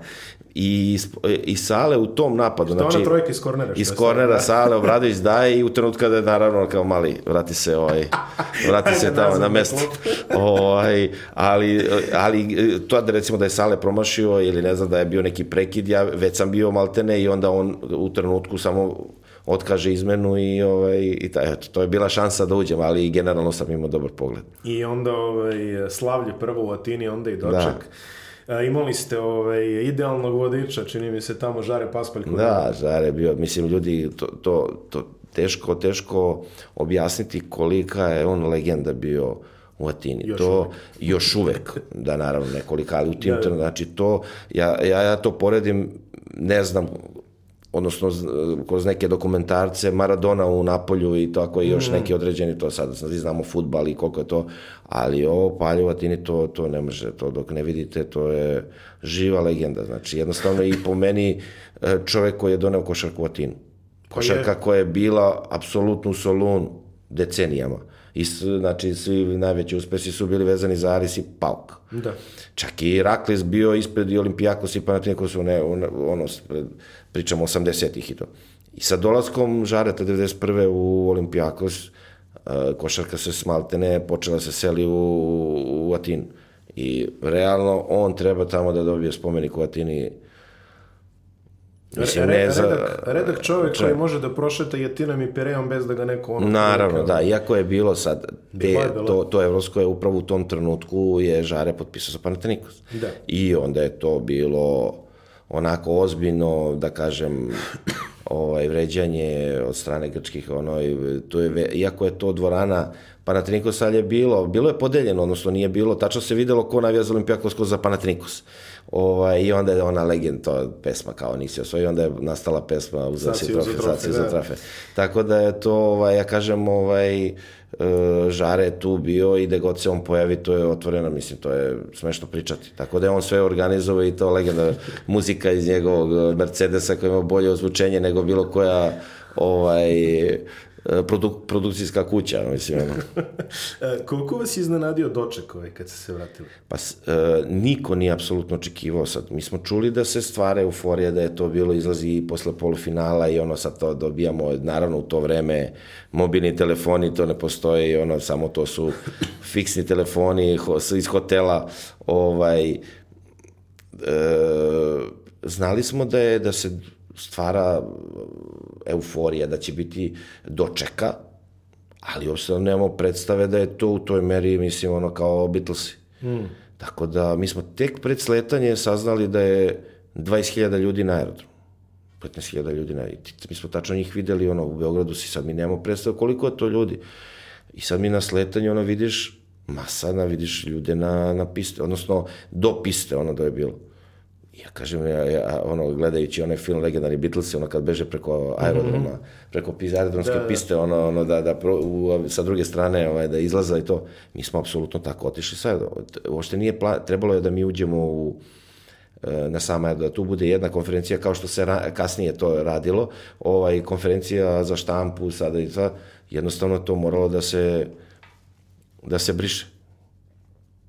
I, i Sale u tom napadu, Što znači... ona trojka iz kornera? Iz kornera da. Sale [LAUGHS] Obradović daje i u trenutku kada je naravno kao mali, vrati se ovaj, vrati se tamo na mesto. [LAUGHS] ovaj, ali, ali to da recimo da je Sale promašio ili ne znam da je bio neki prekid, ja već sam bio maltene i onda on u trenutku samo otkaže izmenu i, ovaj, i ta, eto, to je bila šansa da uđem, ali generalno sam imao dobar pogled. I onda ovaj, slavlje prvo u Atini, onda i doček. Da. imali ste ovaj, idealnog vodiča, čini mi se tamo Žare Paspalj. Da, Žare bio, mislim, ljudi, to, to, to teško, teško objasniti kolika je on legenda bio u Atini. Još to uvek. još uvek, da naravno nekolika, ali u tim da, da. znači to, ja, ja, ja to poredim, ne znam odnosno kroz neke dokumentarce Maradona u Napolju i tako i još mm. neki određeni to sad znamo futbal i koliko je to ali ovo Paljovatini to, to ne može to dok ne vidite to je živa legenda znači jednostavno i po meni e, čovek koji je doneo košarku u Atinu košarka koja je bila apsolutno u Solunu decenijama i znači svi najveći uspesi su bili vezani za Aris i Pauk. Da. Čak i Rakles bio ispred i Olimpijakos i Panathinaikos ne, ono, pričamo 80-ih i to. I sa dolaskom Žareta 91. u Olimpijakos, e, košarka se smaltene počela se seli u, u Atinu. I realno on treba tamo da dobije spomenik u Atini Mislim, ne za... redak, redak čovjek če... koji može da prošeta jetinom i pirejom bez da ga neko ono... Naravno, da, iako je bilo sad, te, to, to Evropsko je upravo u tom trenutku je Žare potpisao sa Panathinaikos. Da. I onda je to bilo onako ozbiljno, da kažem, ovaj, vređanje od strane grčkih, ono, to je, iako je to dvorana Panathinaikos, ali je bilo, bilo je podeljeno, odnosno nije bilo, tačno se videlo ko navija za Olimpijakos ko za Panathinaikos. Ovaj, I onda je ona legend, to pesma kao nisi osvojio, onda je nastala pesma u Zasi trofe, Zasi za trafe. Tako da je to, ovaj, ja kažem, ovaj, e, žare je tu bio i da god se on pojavi, to je otvoreno, mislim, to je smešno pričati. Tako da je on sve organizovao i to legenda [LAUGHS] muzika iz njegovog Mercedesa koji ima bolje ozvučenje nego bilo koja ovaj, E, produk, produkcijska kuća, mislim. [LAUGHS] E, koliko vas je iznenadio doček ovaj kad ste se vratili? Pa, e, niko nije apsolutno očekivao sad. Mi smo čuli da se stvara euforija, da je to bilo izlazi i posle polufinala i ono sad to dobijamo, naravno u to vreme mobilni telefoni, to ne postoje i ono, samo to su [LAUGHS] fiksni telefoni iz hotela, ovaj, e, znali smo da je, da se stvara euforija, da će biti dočeka, ali uopšte nemamo predstave da je to u toj meri, mislim, ono kao Beatlesi. Mm. Tako da, mi smo tek pred sletanje saznali da je 20.000 ljudi na aerodromu. 15.000 ljudi na Mi smo tačno njih videli ono, u Beogradu si sad mi nemamo predstavu koliko je to ljudi. I sad mi na sletanju ono vidiš masana, vidiš ljude na, na piste, odnosno do piste ono da je bilo. Ja kažem, ja, ja, ono, gledajući onaj film Legendarni Beatles, ono kad beže preko aerodroma, mm -hmm. preko aerodromske da, da. piste, ono, ono da, da pro, u, sa druge strane ovaj, da izlaza i to, mi smo apsolutno tako otišli sad. Uopšte nije plan, trebalo je da mi uđemo u, e, na sama, da tu bude jedna konferencija kao što se ra, kasnije to radilo, ovaj, konferencija za štampu sada i sad, jednostavno to moralo da se da se briše.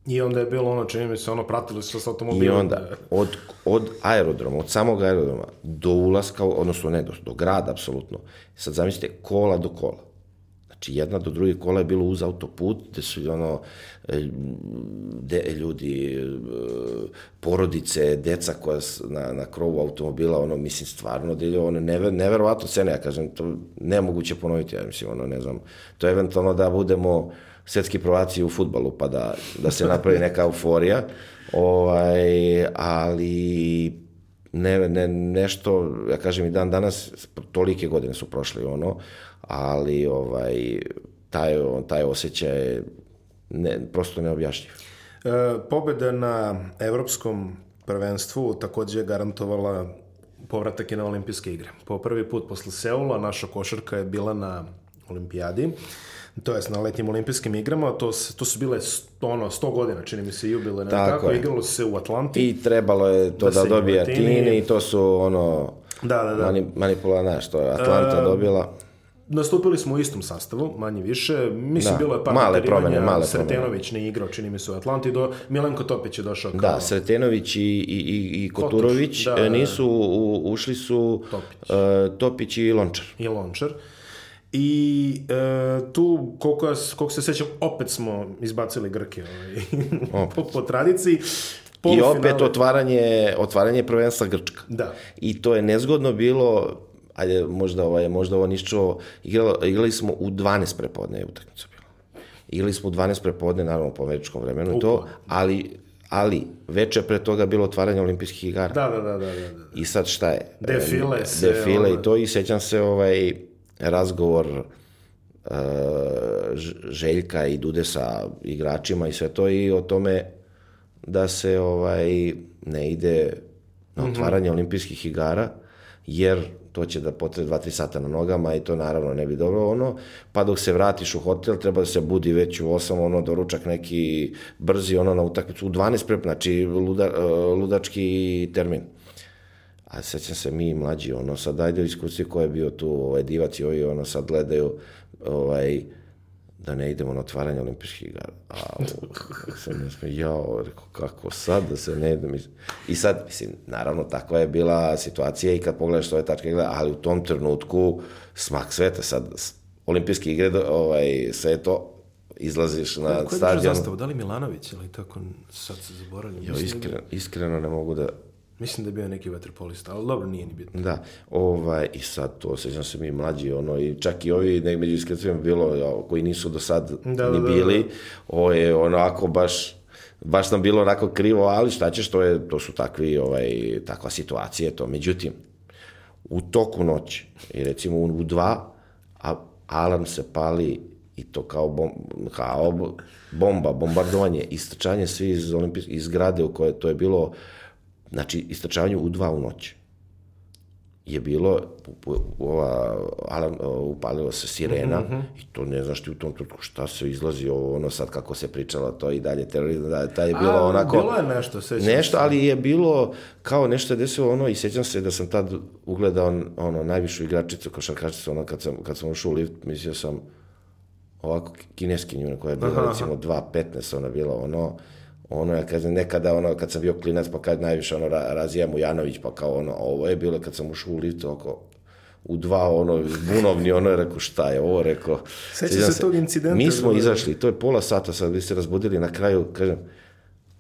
I onda je bilo ono, čini mi se, ono, pratili su s automobilom. I onda, od, od aerodroma, od samog aerodroma do ulaska, odnosno ne, do, do grada, apsolutno. Sad zamislite, kola do kola. Znači, jedna do druge kola je bilo uz autoput, gde su ono, e, de, ljudi, e, porodice, deca koja na, na krovu automobila, ono, mislim, stvarno, da je ono, never, neverovatno cene, ja kažem, to nemoguće ponoviti, ja mislim, ono, ne znam, to je eventualno da budemo, svetski prvaci u futbalu, pa da, da se napravi neka euforija. Ovaj, ali ne, ne, nešto, ja kažem i dan danas, tolike godine su prošle ono, ali ovaj, taj, taj osjećaj ne, prosto neobjašnjiv. E, pobeda na evropskom prvenstvu takođe je garantovala povratak i na olimpijske igre. Po prvi put posle Seula naša košarka je bila na olimpijadi to jest na letnjim olimpijskim igrama, to, to su bile ono, 100 godina, čini mi se, jubilene, tako, tako igralo se u Atlanti. I trebalo je to da, da dobije Atini i to su ono, da, da, da. Mani, manipulana, što je Atlanta uh, dobila. Nastupili smo u istom sastavu, manje više. Mislim, da, bilo je par male promene, male Sretenović ne igrao, čini mi se u Atlanti, do, Milenko Topić je došao kao... Da, Sretenović i, i, i, i Koturović Kotuš, da, e, nisu, u, ušli su Topić. Uh, Topić i Lončar. I Lončar. I e, tu, koliko, ja, koliko se sećam, opet smo izbacili Grke ovaj, [LAUGHS] po, po tradiciji. I opet otvaranje, otvaranje prvenstva Grčka. Da. I to je nezgodno bilo, ajde, možda, ovaj, možda ovo nišćo, igrali, igrali smo u 12 prepodne utakmicu bilo. Igrali smo u 12 prepodne, naravno po američkom vremenu i to, ali ali veče pre toga bilo otvaranje olimpijskih igara. Da, da, da, da, da. I sad šta je? Defile e, se. Defile ovaj... i to i sećam se ovaj razgovor uh, Željka i Dude sa igračima i sve to i o tome da se ovaj ne ide na mhm. otvaranje mm -hmm. olimpijskih igara jer to će da potrebe 2-3 sata na nogama i to naravno ne bi dobro ono, pa dok se vratiš u hotel treba da se budi već u 8, ono, doručak neki brzi, ono, na utakmicu, u 12 prep, znači luda, uh, ludački termin a sećam se mi mlađi, ono, sad ajde iskusti ko je bio tu, ovaj, divac i ovi, ono, sad gledaju, ovaj, da ne idemo na otvaranje olimpijskih igara. A, sam ne smo, jao, rekao, kako sad da se ne idem. I sad, mislim, naravno, takva je bila situacija i kad pogledaš ove tačke gleda, ali u tom trenutku smak sveta sad, olimpijske igre, ovaj, sve to, izlaziš na Ko je držao stadion. zastavu? Da li Milanović ili tako, sad se zaboravljam. Jo, da je iskreno, iskreno ne mogu da... mislim da je bio neki vaterpolista, ali dobro, nije ni bitno. Da, ovaj, i sad to, sećam se mi mlađi, ono, i čak i ovi, nek među iskrecijama bilo, koji nisu do sad Da, ni da, da, bili, ovo je onako baš, baš nam bilo onako krivo, ali šta ćeš, to, je, to su takvi, ovaj, takva situacija, to. Međutim, u toku noći, i recimo u, dva, a alarm se pali i to kao, bom, kao bo- bomba, bombardovanje, istrčanje svi iz, olimpijske, iz zgrade u koje to je bilo, znači istrčavanje u dva u noći je bilo u- u- ova, alarm, upalila se sirena i to ne znaš ti u tom trenutku šta se izlazi ovo, ono sad kako se pričalo to i dalje terorizam, da, taj je bilo A, onako Bilo je nešto, sećam nešto, se. ali je bilo kao nešto je desilo ono i sjećam se da sam tad ugledao ono najvišu igračicu košarkačicu ono kad sam kad sam ušao u lift mislio sam ovako kineskinju koja je bila Aha, recimo 2.15 ona bila ono ono ja kažem nekada ono kad sam bio klinac pa kad najviše ono Ra- Razija Mujanović pa kao ono ovo je bilo kad sam ušao u lift oko u dva ono bunovni ono je rekao šta je ovo? Rekao Sećam sjećam se tog incidenta, mi smo da. izašli to je pola sata sad vi se razbudili na kraju kažem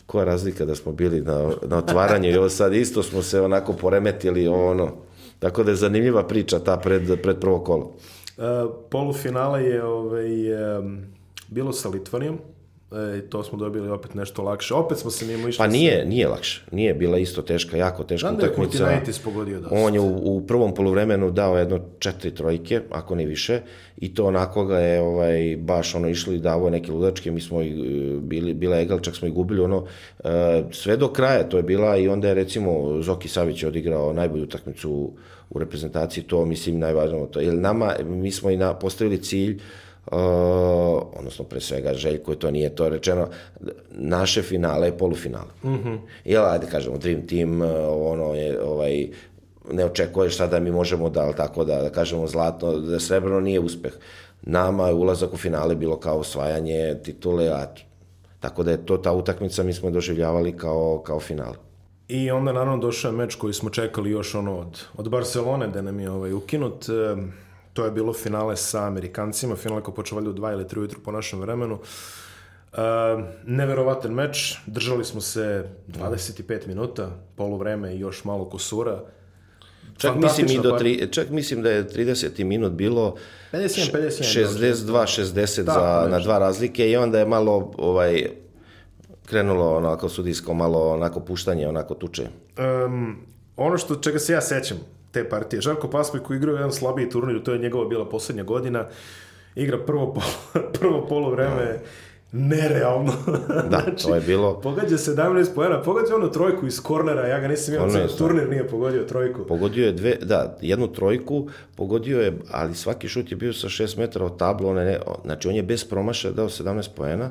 koja razlika da smo bili na, na otvaranju i ovo sad isto smo se onako poremetili ono tako da je zanimljiva priča ta pred, pred prvo kolo. E, polufinale je ovaj, em, bilo sa Litvanijom, e, to smo dobili opet nešto lakše. Opet smo se mimo išli. Pa nije, nije lakše. Nije bila isto teška, jako teška Znam da je utakmica. Kurtinaitis pogodio dosta. On je u, u prvom poluvremenu dao jedno četiri trojke, ako ne više, i to onako ga je ovaj, baš ono išli i davo neke ludačke, mi smo i, e, bili, bila je egal, čak smo i gubili ono, e, sve do kraja to je bila i onda je recimo Zoki Savić odigrao najbolju utakmicu u, u reprezentaciji, to mislim najvažnije to, jer nama, mi smo i na, postavili cilj, Uh, odnosno pre svega Željko, to nije to rečeno, naše finale je polufinale. Mm -hmm. Jel, ajde kažemo, Dream Team, uh, ono je, ovaj, ne očekuješ sada da mi možemo da, ali tako da, da kažemo zlatno, da srebrno nije uspeh. Nama je ulazak u finale bilo kao osvajanje titule, a tako da je to ta utakmica mi smo doživljavali kao, kao finale. I onda naravno došao je meč koji smo čekali još ono od, od Barcelone da nam je ovaj, ukinut. E, to je bilo finale sa Amerikancima, finale ko počeo valjda u 2 ili 3 ujutru po našem vremenu. E, neverovatan meč, držali smo se 25 minuta, poluvreme i još malo kusura. Čak mislim, i do Fantastična tri, čak mislim da je 30. minut bilo 51, 51, 62-60 Tako za, na dva razlike i onda je malo ovaj, krenulo onako sudijsko malo onako puštanje, onako tuče. Um, ono što čega se ja sećam te partije, Žarko Paspoj koji igrao jedan slabiji turnir, to je njegova bila poslednja godina, igra prvo, polo, [LAUGHS] prvo polo vreme nerealno. [LAUGHS] Da, to je bilo- Pogađa 17 poena, pogađa ono trojku iz kornera, ja ga nisam imao, cijel turnir nije pogodio trojku. Pogodio je dve, da, jednu trojku, pogodio je, ali svaki šut je bio sa 6 metara od tablu, on je ne, znači on je bez promašaja dao 17 poena,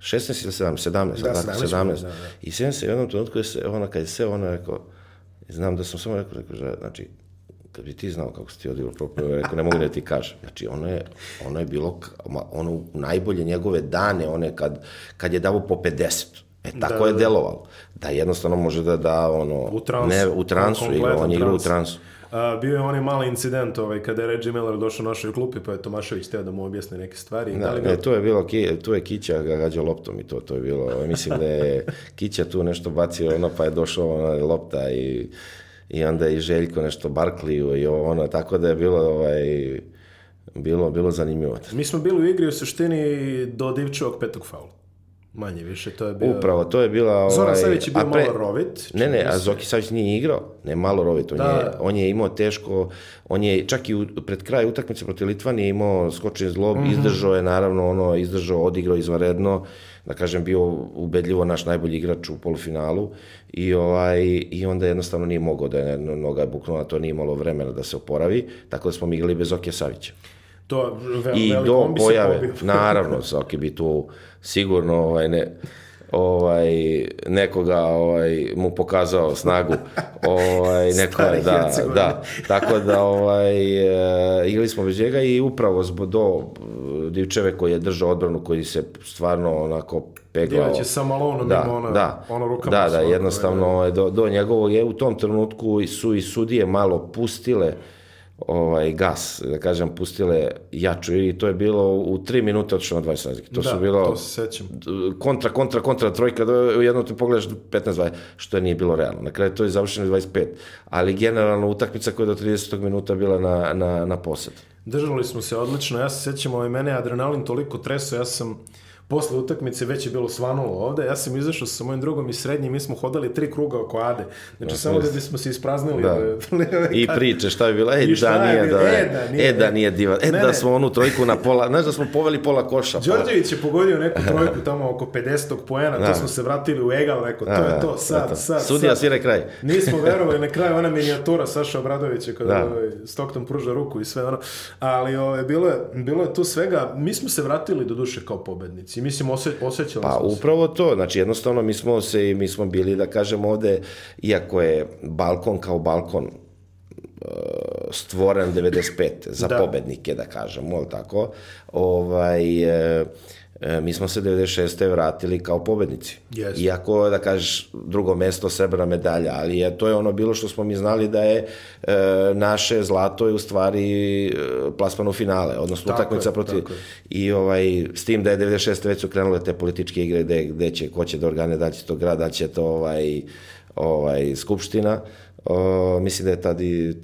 16 ili 17, 17, Da, da, 17 17, 17. poena, da, da. I sjećam se u jednom trenutku, je se, ono, kad je sve ono rekao, znam da sam samo rekao, rekao, že, znači, kad bi ti znao kako si ti odigrao proprio, rekao, ne mogu da ti kažem. Znači, ono je, ono je bilo, ono, najbolje njegove dane, one kad, kad je davo po 50. E, tako Da, je da. delovalo. Da jednostavno može da da, ono, U transu. ne, u transu, igra, on je igrao u trans. transu. A, bio je onaj mali incident ovaj, kada je Reggie Miller došao u našoj klupi, pa je Tomašević teo da mu objasni neke stvari. Da, li ne, tu je bilo, ki, tu je Kića ga gađao loptom i to, to je bilo, mislim da je [LAUGHS] Kića tu nešto bacio, ono, pa je došao ona lopta i, i onda i Željko nešto Barkliju i ovo, ono, tako da je bilo, ovaj, bilo, bilo zanimljivo. Mi smo bili u igri u suštini do Divčevog petog faula. Manje više, to je bio... Upravo, to je bila... Ovaj, Zoran Savić je bio pre- malo rovit. Ne, ne, a. Zoki Savić nije igrao, ne malo rovit, on, Da. je, on je imao teško, on je čak i u, pred kraj utakmice protiv Litvanije imao skočen zlob, Mhm. izdržao je naravno ono, izdržao, odigrao izvanredno, da kažem bio ubedljivo naš najbolji igrač u polufinalu i, ovaj, i onda jednostavno nije mogao da je noga je buknula, to nije imalo vremena da se oporavi, tako da smo igrali bez Zokija Savića. To ve, I do pojave, naravno, Zoki bi tu sigurno ovaj, ne, ovaj, nekoga ovaj, mu pokazao snagu. Ovaj, [LAUGHS] neko, Stari da, da, tako da ovaj, e, igrali smo bez njega i upravo zbog do Divčeve koji je držao odbranu, koji se stvarno onako peglao. Divać je sa Malonom da, ima ona, da, ono rukama. da, da, jednostavno ovaj, do, do njegovog je u tom trenutku su i sudije malo pustile ovaj gas, da kažem, pustile jaču i to je bilo u tri minute otišlo na 20 razlike. To da, su bilo to se sećam. kontra, kontra, kontra trojka, da u jednom ti pogledaš 15-20, što nije bilo realno. Na kraju to je završeno 25, ali generalno utakmica koja je do 30. minuta bila na, na, na posed. Držali smo se odlično, ja se sećam, ovaj, mene je adrenalin toliko treso, ja sam posle utakmice već je bilo svanulo ovde, ja sam izašao sa mojim drugom iz srednje, mi smo hodali tri kruga oko Ade, znači Da, samo da bismo se ispraznili. Da. [LAUGHS] I priče, šta je bilo? E, I da je nije, da, E, da nije. e, da nije divan. E, Ne, da smo onu trojku na pola, znaš da smo poveli pola koša. Pa, Đorđević je pogodio neku [LAUGHS] trojku tamo oko 50. poena, Da. to smo se vratili u egal, rekao, to je to, da, sad, da. sad, Sudija sad. svira kraj. [LAUGHS] Nismo verovali na kraju ona minijatura Saša Obradovića kada Da. ovaj, Stockton pruža ruku i sve ono. Ali ovaj, bilo, je, bilo je tu svega, mi smo se vratili do duše kao pobednici. Mislim, ose, osjećali Pa smo se. upravo to, znači jednostavno mi smo se, mi smo bili da kažem ovde, iako je balkon kao balkon e, stvoren 95. za Da. pobednike, da kažemo, ali tako, ovaj, e, mi smo se 96. vratili kao pobednici. Jeste. Iako, da kažeš, drugo mesto, srebrna medalja, ali je, to je ono bilo što smo mi znali da je e, naše zlato je u stvari e, plasman u finale, odnosno Tako utakmica je, protiv... tako. I ovaj, s tim da je 96. već su krenule te političke igre gde, gde će, ko će da organe, da će to grad, da će to ovaj, ovaj, skupština. O, mislim da je tad i e,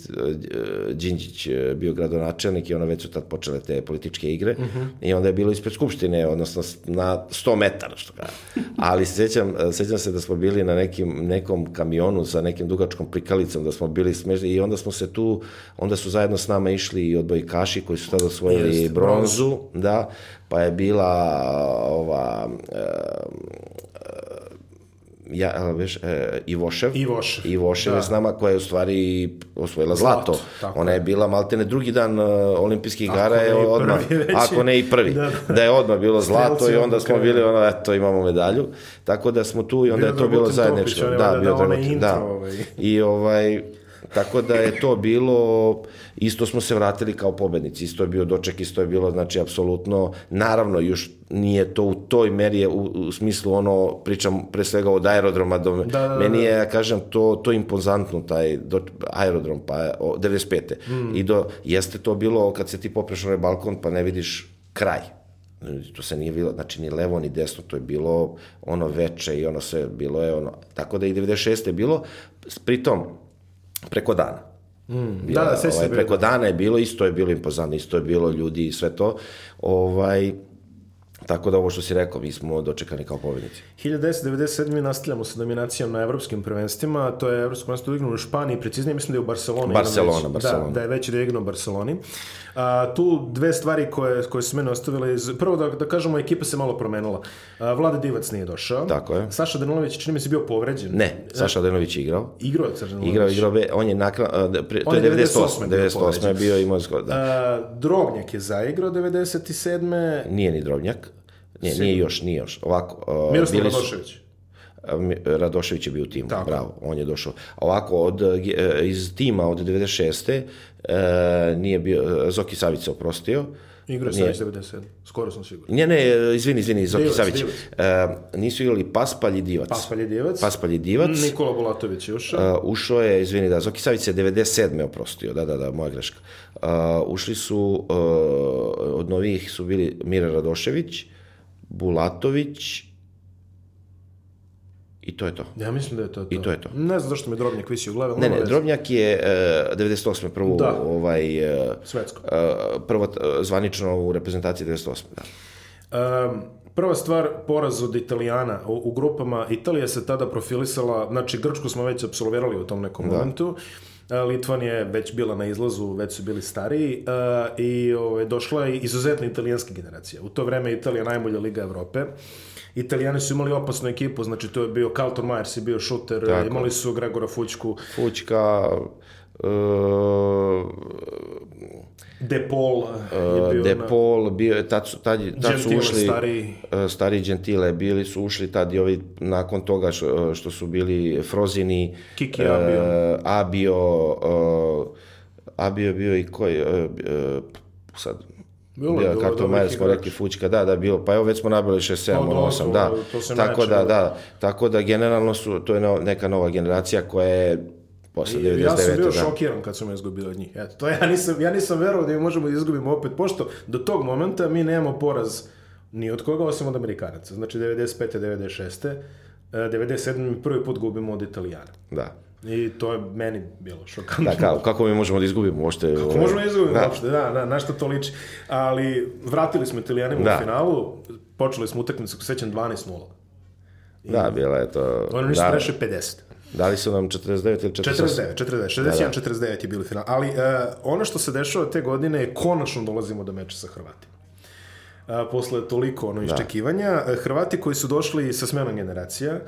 Đinđić e, bio gradonačelnik i ono već su tad počele te političke igre. I onda je bilo ispred skupštine, odnosno na 100 metara, što kaže. Ali se sećam, sećam se da smo bili na nekim, nekom kamionu sa nekim dugačkom prikalicom, da smo bili smešni i onda smo se tu, onda su zajedno s nama išli i odbojkaši koji su tada osvojili Jeste, bronzu, da, pa je bila ova e, ja, veš, e, Ivošev. Ivošev, Ivošev da. je s nama koja je u stvari osvojila zlato. Zlato, Ona je bila maltene drugi dan uh, olimpijskih igara je odmah, ako ne i prvi, [LAUGHS] Da, da, da. je odmah bilo zlato i onda smo bili ono, eto imamo medalju. Tako da smo tu i onda Bio je to bilo zajedničko. Topić, on je Da, valjda bio dao onaj Dragutin, intro, da. ovaj. I ovaj, tako da je to bilo, isto smo se vratili kao pobednici, isto je bio doček, isto je bilo, znači, apsolutno, naravno, još nije to u toj meri, u, u smislu ono, pričam pre svega od aerodroma, do, Da, da, da, meni je, ja kažem, to, to impozantno, taj do, aerodrom, pa o, 95. Hmm. I do, jeste to bilo, kad se ti popreš na onaj balkon, pa ne vidiš kraj. To se nije bilo, znači ni levo ni desno, to je bilo ono veče i ono sve, bilo je ono, tako da i 96. je bilo, pritom, preko dana. Mm, da, da, sve ovaj, preko da. dana je bilo, isto je bilo impozantno, isto je bilo ljudi i sve to. Ovaj, tako da ovo što si rekao, mi smo dočekani kao pobednici. 1997. nastavljamo sa dominacijom na evropskim prvenstvima, to je evropsko prvenstvo igrano u Španiji, preciznije mislim da je u Barceloni. Barcelona, već. Barcelona. Da, da je već da je igrano u Barceloni. A, tu dve stvari koje, koje su mene ostavile, iz, prvo da, da kažemo, ekipa se malo promenila. A, Vlada Divac nije došao. Tako je. Saša Danilović čini mi se bio povređen. Ne, Saša Denović je igrao. Igrao je Saša Danilović. Igrao, igrao, be, on je nakon, to je je 98. 98. bio 98. je bio imao skoro, da. A, Drobnjak je zaigrao 97. Nije ni Drobnjak. Nije, nije još, nije još. Ovako, uh, Miroslav bili su- Radošević. Radošević je bio u timu, Tako. bravo, on je došao. Ovako, od, e, iz tima od 96. E, nije bio, Zoki Savić se oprostio. Igrao je Nije. Savić 97. Skoro sam siguran. Ne, ne, izvini, izvini, Zoki Divac, Savić. Divac. E, nisu igrali Paspalj i Divac. Paspalj je Divac. Paspalj i Divac. Nikola Bulatović je ušao. Uh, ušao je, izvini, da, Zoki Savić se 97. oprostio, da, da, da, moja greška. Uh, ušli su, uh, od novih su bili Mira Radošević, Bulatović i to je to. Ja mislim da je to to. I to je to. Ne znam zašto mi Drobnjak visi u glavi. Ne, ne. Drobnjak je uh, 98. prvo Da. ovaj, uh, Svetsko. uh, prvo uh, zvanično u reprezentaciji 98. Da. Um, prva stvar, poraz od Italijana u, u grupama. Italija se tada profilisala, znači Grčku smo već absolvirali u tom nekom momentu. A, Litvan je već bila na izlazu, već su bili stariji i ovaj, došla je izuzetna italijanska generacija. U to vreme Italija najbolja liga Evrope. Italijani su imali opasnu ekipu, znači to je bio Carlton Myers, je bio šuter, Tako. imali su Gregora Fućku, Fućka, uh, De Paul je bio De na... Paul, bio je, tad su, tad, tad su Gentile ušli, stariji. e, stari Gentile, bili su ušli tad i ovi, nakon toga što, što su bili Frozini, Kiki e, Abio. Abio, e, Abio bio i koji, e, e, sad, Bilo bilo kako dobrih Majer smo rekli Fućka, da, da, bilo, pa evo već smo nabili 6, 7, Pa, 8, to- da, to tako najjače da, da, tako da generalno su, to je no- neka nova generacija koja je posle I 99. ja sam bio da. šokiran kad smo izgubili od njih. Eto, to [LAUGHS] ja nisam, ja nisam verovao da možemo da izgubimo opet, pošto do tog momenta mi nemamo poraz ni od koga, osim od Amerikanaca. Znači 95. 96. e, 97. mi prvi put gubimo od Italijana. Da. I to je meni bilo šokantno. Da, kao, kako mi možemo da izgubimo uopšte? Kako ovaj, možemo da izgubimo da. uopšte, da, da, na šta to liči. Ali vratili smo Italijanima Da. u finalu, počeli smo utakmicu, sećam, 12-0. Da, bila je to... Oni nisu da, preše 50. da li su nam 49 ili 48? 49, 40, 61, 49 je bili final. Ali uh, ono što se dešava te godine je konačno dolazimo do meča sa Hrvatima. Uh, posle toliko ono iščekivanja, uh, Hrvati koji su došli sa smenom generacija,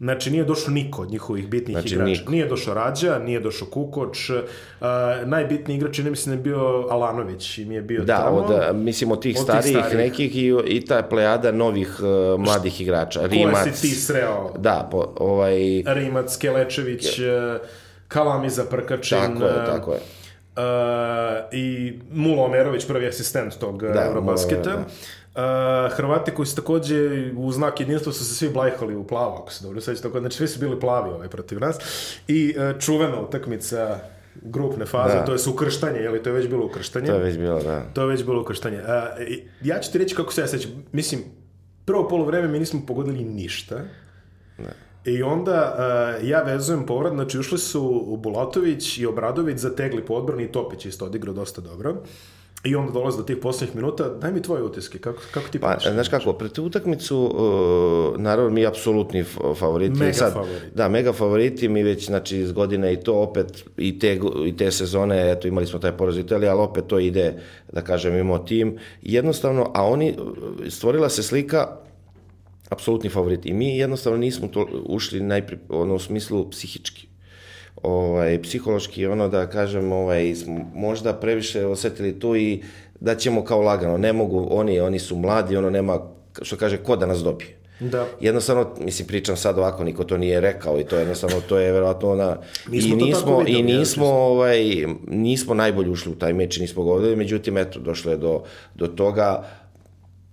Znači, nije došao niko od njihovih bitnih Znači, igrača. niko. Nije došao Rađa, nije došao Kukoč. Uh, najbitniji igrač, čini mi se, da je bio Alanović i mi je bio Da, tamo. od, a, mislim, od tih Od tih starijih starijih. nekih i, i ta plejada novih uh, mladih igrača. Rimac. Koje si ti sreo? Da, po, ovaj... Rimac, Kelečević, uh, Kalamiza Prkačin. Tako je, tako je. Uh, i Mulo Omerović, prvi asistent tog Da, da, Eurobasketa. Mulo, Uh, Hrvati koji su takođe u znak jedinstva su se svi blajhali u plavo, ako se dobro sveći, tako znači svi su bili plavi ovaj protiv nas. I uh, čuvena utakmica grupne faze, Da. to je ukrštanje, je li to je već bilo ukrštanje? To je već bilo, da. To je već bilo ukrštanje. Uh, ja ću ti reći kako se ja sećam. Mislim, prvo polovreme mi nismo pogodili ništa. I onda uh, ja vezujem povrat, znači ušli su Bulatović i Obradović zategli po odbrani i Topić isto odigrao dosta dobro. I onda dolaze do tih posljednjih minuta. Daj mi tvoje utiske, kako, kako ti Pa, pomišljaš? znaš kako, pred tu utakmicu, uh, naravno, mi apsolutni favoriti. Mega favoriti. Da, mega favoriti, mi već, znači, iz godine i to opet, i te, i te sezone, eto, imali smo taj poraz u Italiji, ali opet to ide, da kažem, imamo tim. Jednostavno, a oni, stvorila se slika, apsolutni favorit. I mi jednostavno nismo to ušli najpre, ono, u smislu psihički ovaj, psihološki, ono da kažem, ovaj, smo možda previše osetili tu i da ćemo kao lagano, ne mogu, oni, oni su mladi, ono nema, što kaže, ko da nas dobije. Da. Jednostavno, mislim, pričam sad ovako, niko to nije rekao i to je jednostavno, to je verovatno ona... Mi smo I nismo, i ja nismo, ovaj, nismo najbolje ušli u taj meč i nismo ovdje, međutim, eto, došlo je do, do toga,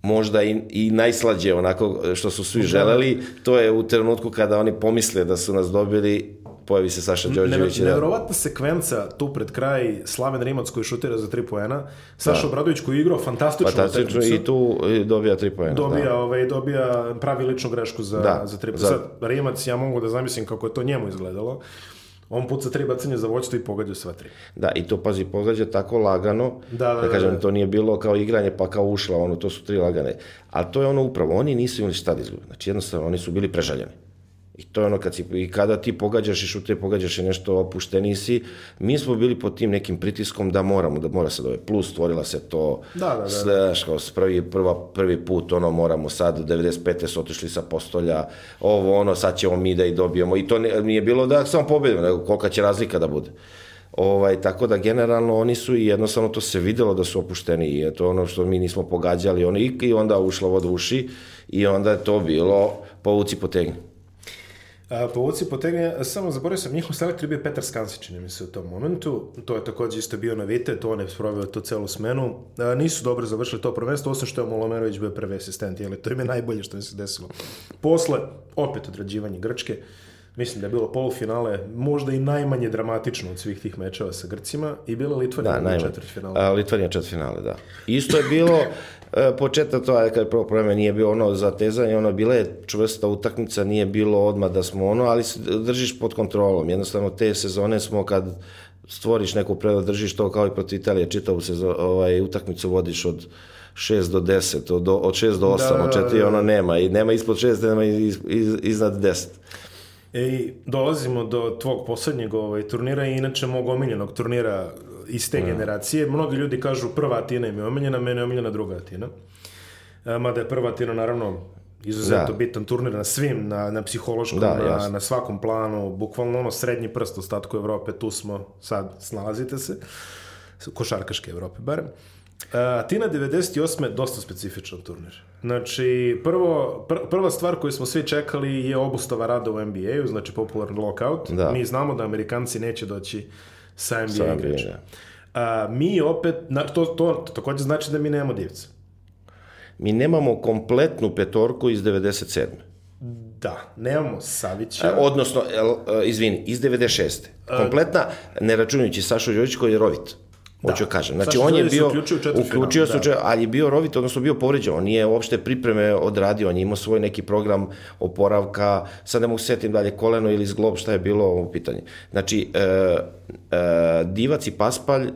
možda i, i najslađe onako što su svi želeli, to je u trenutku kada oni pomisle da su nas dobili, pojavi se Saša Đorđević. i da- Nevjerovatna sekvenca tu pred kraj, Slaven Rimac koji šutira za tri poena, Saša Obradović koji je igrao Fantastično utakmicu. i tu e, dobija tri pojena. Dobija, Da. ovaj, dobija pravi ličnu grešku za, Da, za tri za- Sad, Rimac, ja mogu da zamislim kako je to njemu izgledalo. On puca tri bacanja za voćstvo i pogađa sva tri. da, i to pazi, pogađa tako lagano, Da, da, da, kažem, da. to nije bilo kao igranje pa kao ušla, ono, to su tri lagane. Ali to je ono upravo, oni nisu imali šta da izgube. Znači, jednostavno, oni su bili prežaljeni. I to je ono kad si, i kada ti pogađaš i šute, pogađaš i nešto opušteni si, mi smo bili pod tim nekim pritiskom da moramo, da mora se dove. Plus stvorila se to, Da, da, da. Kao s prvi, prva, prvi put, ono, moramo sad, 95. su otišli sa postolja, ovo, ono, sad ćemo mi da i dobijemo. I to nije bilo da samo pobedimo, nego kolika će razlika da bude. Ovaj, tako da generalno oni su i jednostavno to se videlo da su opušteni i to ono što mi nismo pogađali ono, i, onda ušlo voda uši i onda je to bilo povuci potegni. Povuci potegne, samo zaboravio sam, njihov selektor je bio Petar Skansi, čini mi se u tom momentu. To je takođe isto bio novite, to on je sproveo tu celu smenu. A, nisu dobro završili to prvenstvo, osim što je Molomerović bio prvi asistent, jeli, to im je najbolje što im se desilo. Posle, opet odrađivanje Grčke, mislim da je bilo polufinale, možda i najmanje dramatično od svih tih mečeva sa Grcima i bila Litvanija Da. A, Litvanija četvrtfinale, da. Isto je bilo, [LAUGHS] e, početak to, ajde, kad je prvo problema nije bilo ono zatezanje, ono bila je čvrsta utakmica, nije bilo odmah da smo ono, ali se držiš pod kontrolom. Jednostavno te sezone smo kad stvoriš neku prednost, držiš to kao i protiv Italije, čitavu sezon, ovaj, utakmicu vodiš od 6 do 10, od, od 6 do 8, Da, od da, 4 da. ono nema i nema ispod 6, nema iz, iz, iznad 10. I dolazimo do tvog poslednjeg ovaj, turnira i inače mog omiljenog turnira iz te generacije. Mnogi ljudi kažu prva Atina im je omiljena, mene je omiljena druga Atina. E, Mada je prva Atina naravno izuzetno Da. bitan turnir na svim, na, na psihološkom, Da, na, jasno. na svakom planu, bukvalno ono srednji prst ostatku Evrope, tu smo, sad snalazite se, košarkaške Evrope barem. E, Atina 98. dosta specifičan turnir. Znači, prvo, pr prva stvar koju smo svi čekali je obustava rada u NBA-u, znači popularni lockout. Da. Mi znamo da Amerikanci neće doći sa NBA, Sa igračima. da. A, mi opet, na, to, to, to takođe znači da mi nemamo divca. Mi nemamo kompletnu petorku iz 97. Da, nemamo Savića. E, odnosno, el, e, izvini, iz 96. Kompletna, ne računajući Sašu Đorđić koji je rovit. Hoću da kažem. Znači, on je bio, uključio uključio se, u da. ali je bio rovit, odnosno bio povređen. On nije uopšte pripreme odradio, on je imao svoj neki program oporavka, sad ne mogu se setim dalje koleno ili zglob, šta je bilo ovo pitanje. Znači, e, e, Divac i Paspalj,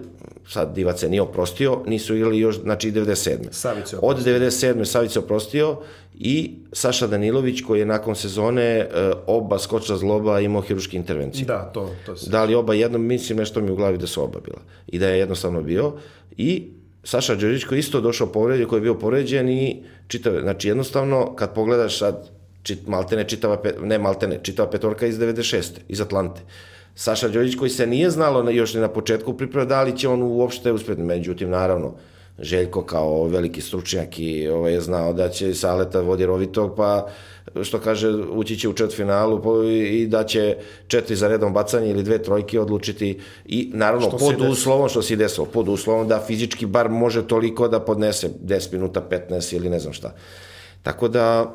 sad Divac se nije oprostio, nisu igrali još, znači, 97. Savić Od 97. Savić se oprostio i Saša Danilović koji je nakon sezone e, oba skoča zloba imao hiruške intervencije. Da, to, to se... Da li oba jedno, mislim nešto mi u glavi da su oba bila. I da je jednostavno bio. I Saša Đorić koji isto došao povređen, koji je bio povređen i čitave, znači jednostavno kad pogledaš sad čit, maltene čitava, ne maltene, čitava petorka iz 96. iz Atlante. Saša Đorić koji se nije znalo na, još ni na početku priprave da li će on uopšte uspjeti, međutim naravno Željko kao veliki stručnjak i ovaj, je znao da će Saleta vodi rovitog, pa što kaže, ući će u čet finalu i da će četiri za redom bacanje ili dve trojke odlučiti. I naravno Što pod uslovom što se desilo, pod uslovom da fizički bar može toliko da podnese 10 minuta, 15 ili ne znam šta. Tako da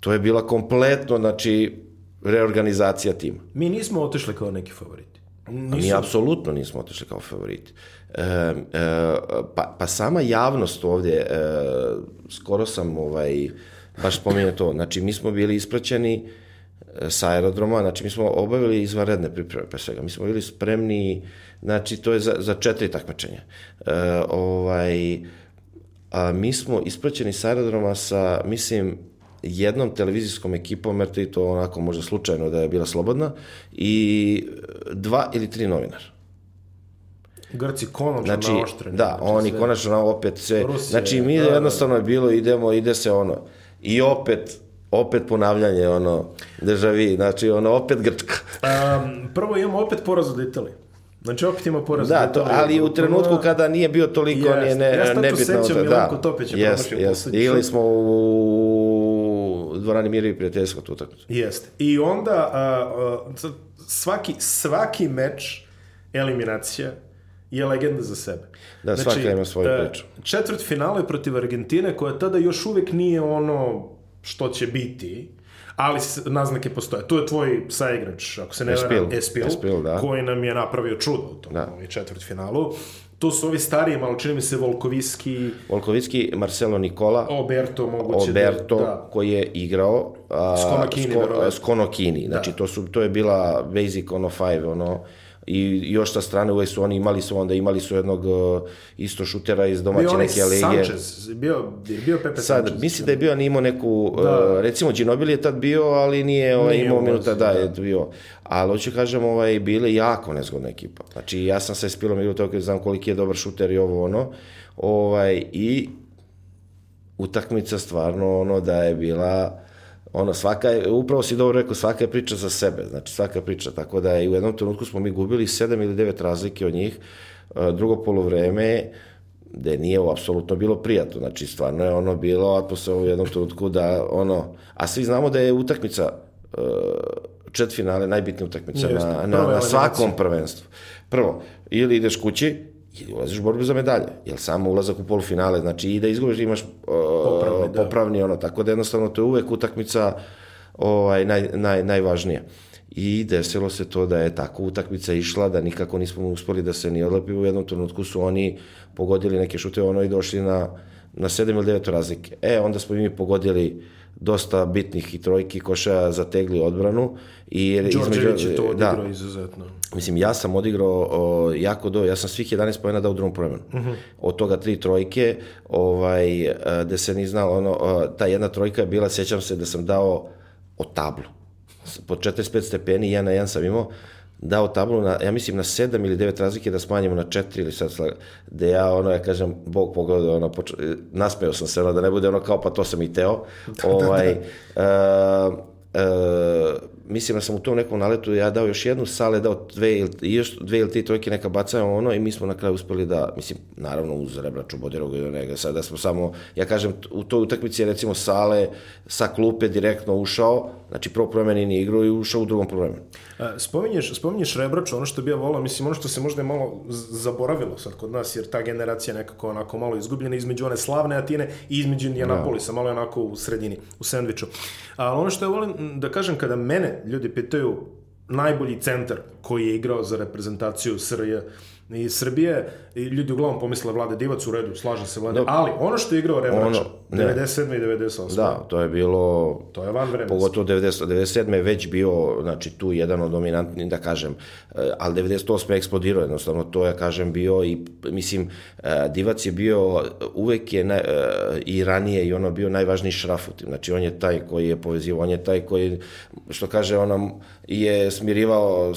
to je bila kompletno, znači, reorganizacija tima. Mi nismo otišli kao neki favoriti. Mi apsolutno nismo otišli kao favoriti. E, e, pa, pa sama javnost ovdje, e, skoro sam ovaj, baš spominjao to, znači mi smo bili ispraćeni e, sa aerodroma, znači mi smo obavili izvanredne pripreme pre svega, mi smo bili spremni, znači to je za, za četiri takmičenja. E, ovaj, a mi smo ispraćeni sa aerodroma sa, mislim, jednom televizijskom ekipom, jer to i to onako možda slučajno da je bila slobodna, i dva ili tri novinara. Grci konačno Znači, naoštreni. da, znači, oni sve. konačno opet sve, Rusija, znači mi da, da. jednostavno je bilo, idemo, ide se ono, i opet, opet ponavljanje, ono, državi, znači, ono, opet Grčka. [LAUGHS] Um, prvo imamo opet poraz od Italije. Znači opet ima poraz Da, to, ali u trenutku kada nije bio toliko Jeste. nije ne, Ja se tačno nebitno. sećam, Milanko Topić je jest, promašio Igrali šut. smo u dvorani Miri i prijateljsko tu utakmicu. Jeste. I onda a, sad svaki, svaki meč eliminacija je legenda za sebe. Da, svaka ima svoju e, priču. Četvrt finale protiv Argentine, koja tada još uvek nije ono što će biti, ali naznake postoje. Tu je tvoj saigrač, ako se ne Espil. varam, Espil, Espil, da. koji nam je napravio čudo u tom Da. četvrt finalu. Tu su ovi stariji, malo čini mi se Volkoviski, Volkovicki, Marcelo Nikola, Oberto, moguće Oberto, da, da. koji je igrao a, Skonokini, Sko-. Skonokini. Znači, to, su, to je bila basic ono five, ono, i još sa strane uvek su oni imali su onda imali su jednog uh, isto šutera iz Bio domaće onaj neke lige. Sanchez, bio, je bio Pepe Sad, Sanchez. mislim da je bio, nije imao neku, Da. uh, recimo Ginobili je tad bio, ali nije, ovaj, Nije imao minuta, da, da. je bio. Ali hoću kažem, ovaj, bile jako nezgodna ekipa. Znači, ja sam se spilom igrao toliko, znam koliki je dobar šuter i ovo ono. Ovaj, I utakmica stvarno ono da je bila ono svaka je, upravo si dobro rekao, svaka je priča za sebe, znači svaka priča, tako da i u jednom trenutku smo mi gubili sedam ili devet razlike od njih, E, drugo polovreme gde nije apsolutno bilo prijatno, znači stvarno je ono bilo atmosfera u jednom trenutku da ono, a svi znamo da je utakmica e, četvrtfinale najbitnija utakmica Jeste, na, na, na svakom prvenstvu. Prvo, ili ideš kući, ili ulaziš u borbu za medalje, jer samo ulazak u polufinale, znači i da izgubiš imaš uh, Popravni, da. popravni ono, tako da jednostavno to je uvek utakmica ovaj, naj, naj, najvažnija. I desilo se to da je tako utakmica išla, da nikako nismo uspeli da se ni odlepimo. U jednom trenutku su oni pogodili neke šute ono i došli na, na 7 ili 9 razlike. E, onda smo i mi pogodili dosta bitnih i trojki koša zategli odbranu i Đorđević je to da, odigrao izuzetno. Mislim, ja sam odigrao o, jako do, ja sam svih 11 pojena dao u drugom promenu. Od toga tri trojke, ovaj, e, da se ni znalo, ono, ta jedna trojka je bila, sjećam se da sam dao o tablu. Po 45 stepeni, jedan na jedan sam imao, dao tablu na, ja mislim na 7 ili 9 razlike da smanjimo na 4 ili sad, sla- da ja ono, ja kažem, Bog pogledao, ono, poč... nasmeo sam se, ono, da ne bude ono kao, pa to sam i teo. [LAUGHS] ovaj, e, e, mislim da sam u tom nekom naletu ja dao još jednu, Sale dao dve ili, još dve ili tri trojke neka bacaju ono i mi smo na kraju uspeli da, mislim, naravno uz Rebraču, Bodiroga i Onega, sad da smo samo, ja kažem, u toj utakmici je recimo Sale sa klupe direktno ušao, znači prvo promeni ni igru i ušao u drugom problemu. Spominješ, spominješ Rebraču, ono što bi ja volao, mislim, ono što se možda je malo zaboravilo sad kod nas, jer ta generacija nekako onako malo izgubljena između one slavne Atine i između Indianapolisa, malo je onako u sredini, u sandviču. Ali ono što ja volim da kažem, kada mene ljudi pitaju najbolji centar koji je igrao za reprezentaciju Srbije, i Srbije, i ljudi uglavnom pomisle Vlade Divac u redu, slažem se Vlade, ali ono što je igrao Rebrača, ono, 97. i 98. Da, to je bilo... To je van vremena. Pogotovo 90, 97. je već bio, znači, tu jedan od dominantnih, da kažem, eh, ali 98. je eksplodirao, jednostavno, to je, kažem, bio i, mislim, eh, Divac je bio, uvek je naj, eh, i ranije i ono bio najvažniji šraf u tim, znači, on je taj koji je povezivao, on je taj koji, što kaže, ona je smirivao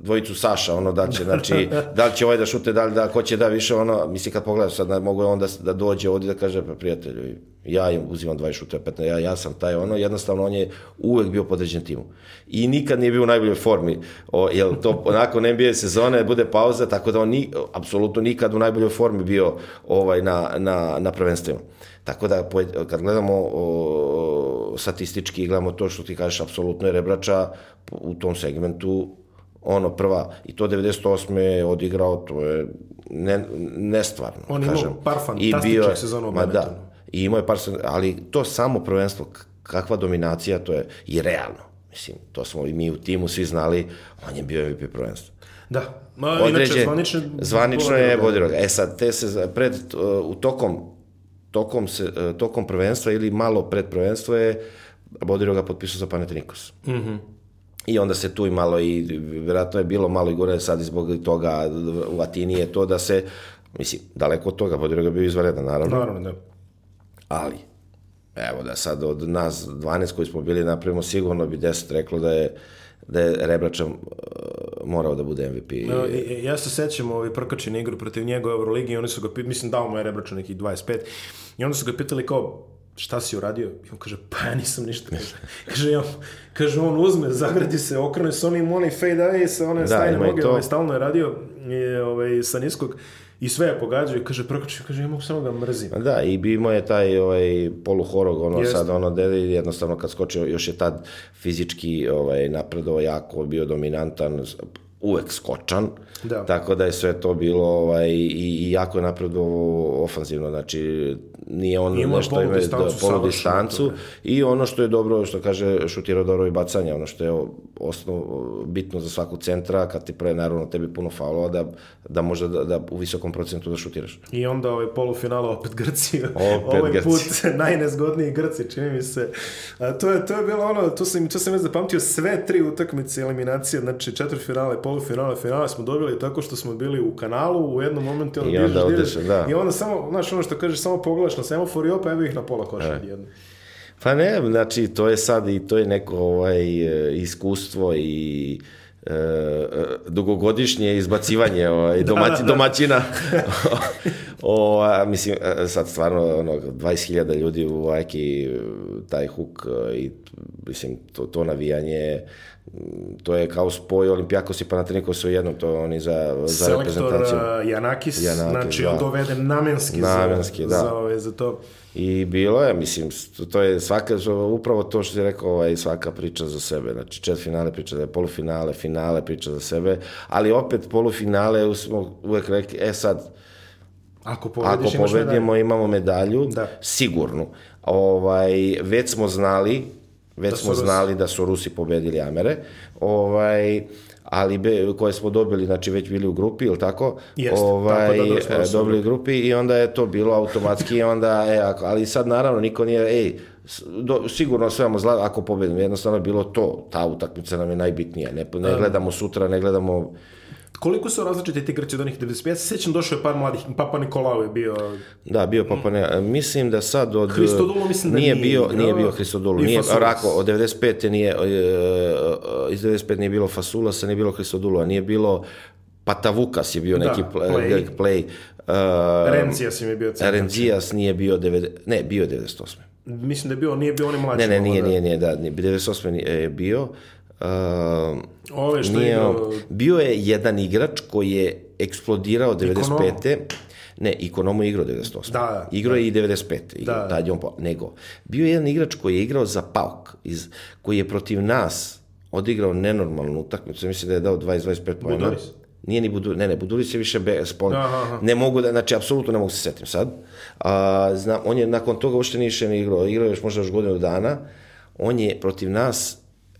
dvojicu Saša, ono da će, znači, da li će ovaj da šute, da li da, ko će da više, ono, mislim kad pogledaš sad, da mogu on da, da dođe ovdje da kaže, pa prijatelju, ja im uzimam 20 šuteva, 15, ja, ja sam taj, ono, jednostavno on je uvek bio podređen timu. I nikad nije bio u najboljoj formi, o, jel to nakon NBA sezone bude pauza, tako da on ni, apsolutno nikad u najboljoj formi bio ovaj, na, na, na prvenstvima. Tako da, kad gledamo o, statistički, gledamo to što ti kažeš, apsolutno je Rebrača u tom segmentu ono prva, i to 98. je odigrao, to je ne, nestvarno. On kažem. imao par fantastičnih sezona u ma da, i imao je par ali to samo prvenstvo, kakva dominacija, to je i realno. Mislim, to smo i mi u timu svi znali, on je bio MVP prvenstvo. Da, ma, Određe, inače zvanično, zvanično je Bodiroga. E sad, te se pred, u tokom, tokom, se, tokom prvenstva ili malo pred prvenstvo je Bodiroga potpisao za Panathinaikos. Mhm. Mm I onda se tu i malo i, vjerojatno je bilo malo i gore sad zbog toga u Atini je to da se, mislim, daleko od toga, Bodiroga bio izvaredan, naravno. Naravno, da. Ali, evo da sad od nas 12 koji smo bili napravimo, sigurno bi 10 reklo da je da je Rebračan uh, morao da bude MVP. No, ja se sećam ovaj prkačin igru protiv njega u Euroligi i oni su ga, mislim, dao mu je Rebračan nekih 25 i onda su ga pitali kao, šta si uradio? I on kaže, pa ja nisam ništa. kaže, on, kaže, on uzme, zagradi se, okrene se onim onaj fade away sa one da, stajne noge, to... ovaj, stalno je radio i, ovaj, sa niskog i sve je pogađao i kaže, prokači, kaže, ja mogu samo da mrzim. Da, i bi imao je taj ovaj, poluhorog, ono Jeste. sad, ono, dede, jednostavno kad skočio, još je tad fizički ovaj, napredovao jako, bio dominantan, uvek skočan, da. tako da je sve to bilo ovaj, i, i jako je napredovao ofanzivno, znači nije on ima nešto ima da, polu distancu i ono što je dobro, što kaže šutirao dobro i bacanje, ono što je osnov, bitno za svaku centra, kad ti pre naravno tebi puno faulova, da, da može da, da u visokom procentu da šutiraš. I onda ovaj polufinala opet Grci, opet [LAUGHS] ovaj Grci. put [LAUGHS] najnezgodniji Grci, čini mi se. A, to, je, to je bilo ono, to sam, to sam već zapamtio, sve tri utakmice eliminacije, znači četiri finale, polufinale, finale smo dobili tako što smo bili u kanalu u jednom momentu, ono, I onda odeš, da. i onda samo, znaš ono što kažeš, samo pogledaš na semafor i opa, evo ih na pola koša e. jedno. Pa ne, znači, to je sad i to je neko ovaj, iskustvo i e, dugogodišnje izbacivanje ovaj, [LAUGHS] domaći, da, da. domaćina. [LAUGHS] o, a, mislim, e, sad stvarno ono, 20.000 ljudi u Vajki, taj huk e, i mislim, to, to navijanje to je kao spoj Olimpijakos i Panathinaikos u jednom, to oni za, za Selektor reprezentaciju. Selektor Janakis, Janakis, znači da. on doveden namenski, namenski za, da. za, ove, za to. I bilo je, mislim, to je svaka, upravo to što je rekao, ovaj, svaka priča za sebe. Znači, čet finale priča za polufinale, finale priča za sebe, ali opet polufinale smo uvek rekli, e sad, ako, pobediš, ako pobedimo imamo medalju, da. sigurnu. Ovaj, već smo znali Već da smo Rusi. znali da su Rusi pobedili Amere, ovaj, ali be, koje smo dobili, znači već bili u grupi, ili tako? Jeste, ovaj, tako da, da dobili u grupi i onda je to bilo automatski, [LAUGHS] onda, e, ako, ali sad naravno niko nije, ej, do, sigurno sve zla ako pobedimo, jednostavno je bilo to, ta utakmica nam je najbitnija, ne, ne gledamo sutra, ne gledamo Koliko su različite ti Grci od onih 95? Ja se sećam, došao je par mladih, Papa Nikolao je bio... Da, bio Papa Nikolao. Mislim da sad od... Hristodulo mislim da nije... Nije bio, nije bio Hristodulo. Nije, Rako, od 95. nije, e, e, iz 95. nije bilo Fasulasa, nije bilo Hristodulo, nije bilo Patavukas je bio da, neki play. play. Uh, Rencijas im je bio centar. Rencijas nije bio 90, ne, bio 98. Mislim da je bio, nije bio onaj mlađi. Ne, ne, nije, nije, nije, da, 98. je bio. Uh, Ove što nije, igrao- bio je jedan igrač koji je eksplodirao 95. Ne, Ikonomu je igrao 98. Da, da. Igrao je i 95. Igrao, Da. tad je on po- nego, bio je jedan igrač koji je igrao za Pauk, iz, koji je protiv nas odigrao nenormalnu utakmicu, mislim da je dao 20-25 pojena. Buduris? Nije ni Buduris, ne, ne, Buduris je više be, spon, Aha, aha. ne mogu da, znači, apsolutno ne mogu se setim sad. A, znam, on je nakon toga uopšte nije više ni igrao, igrao je još možda još godinu dana. On je protiv nas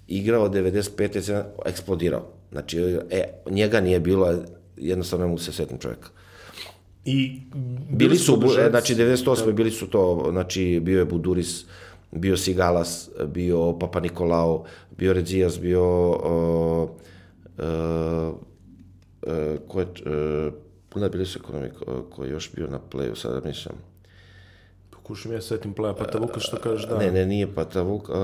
igrao 95. se eksplodirao. Znači, e, njega nije bilo, jednostavno ne mogu se setim čovjeka. I Bili su, bu- Buduževci. znači 98. bili su to, znači bio je Buduris, bio Sigalas, bio Papa Nikolao, bio Redzijas, bio uh, uh, uh, ko je, uh, Puna bili su ekonomi, ko, ko je još bio na playu, sada mislim. Pokušam ja setim pleja, pa te Luka što kažeš da. Ne, ne, nije Patavuk, uh,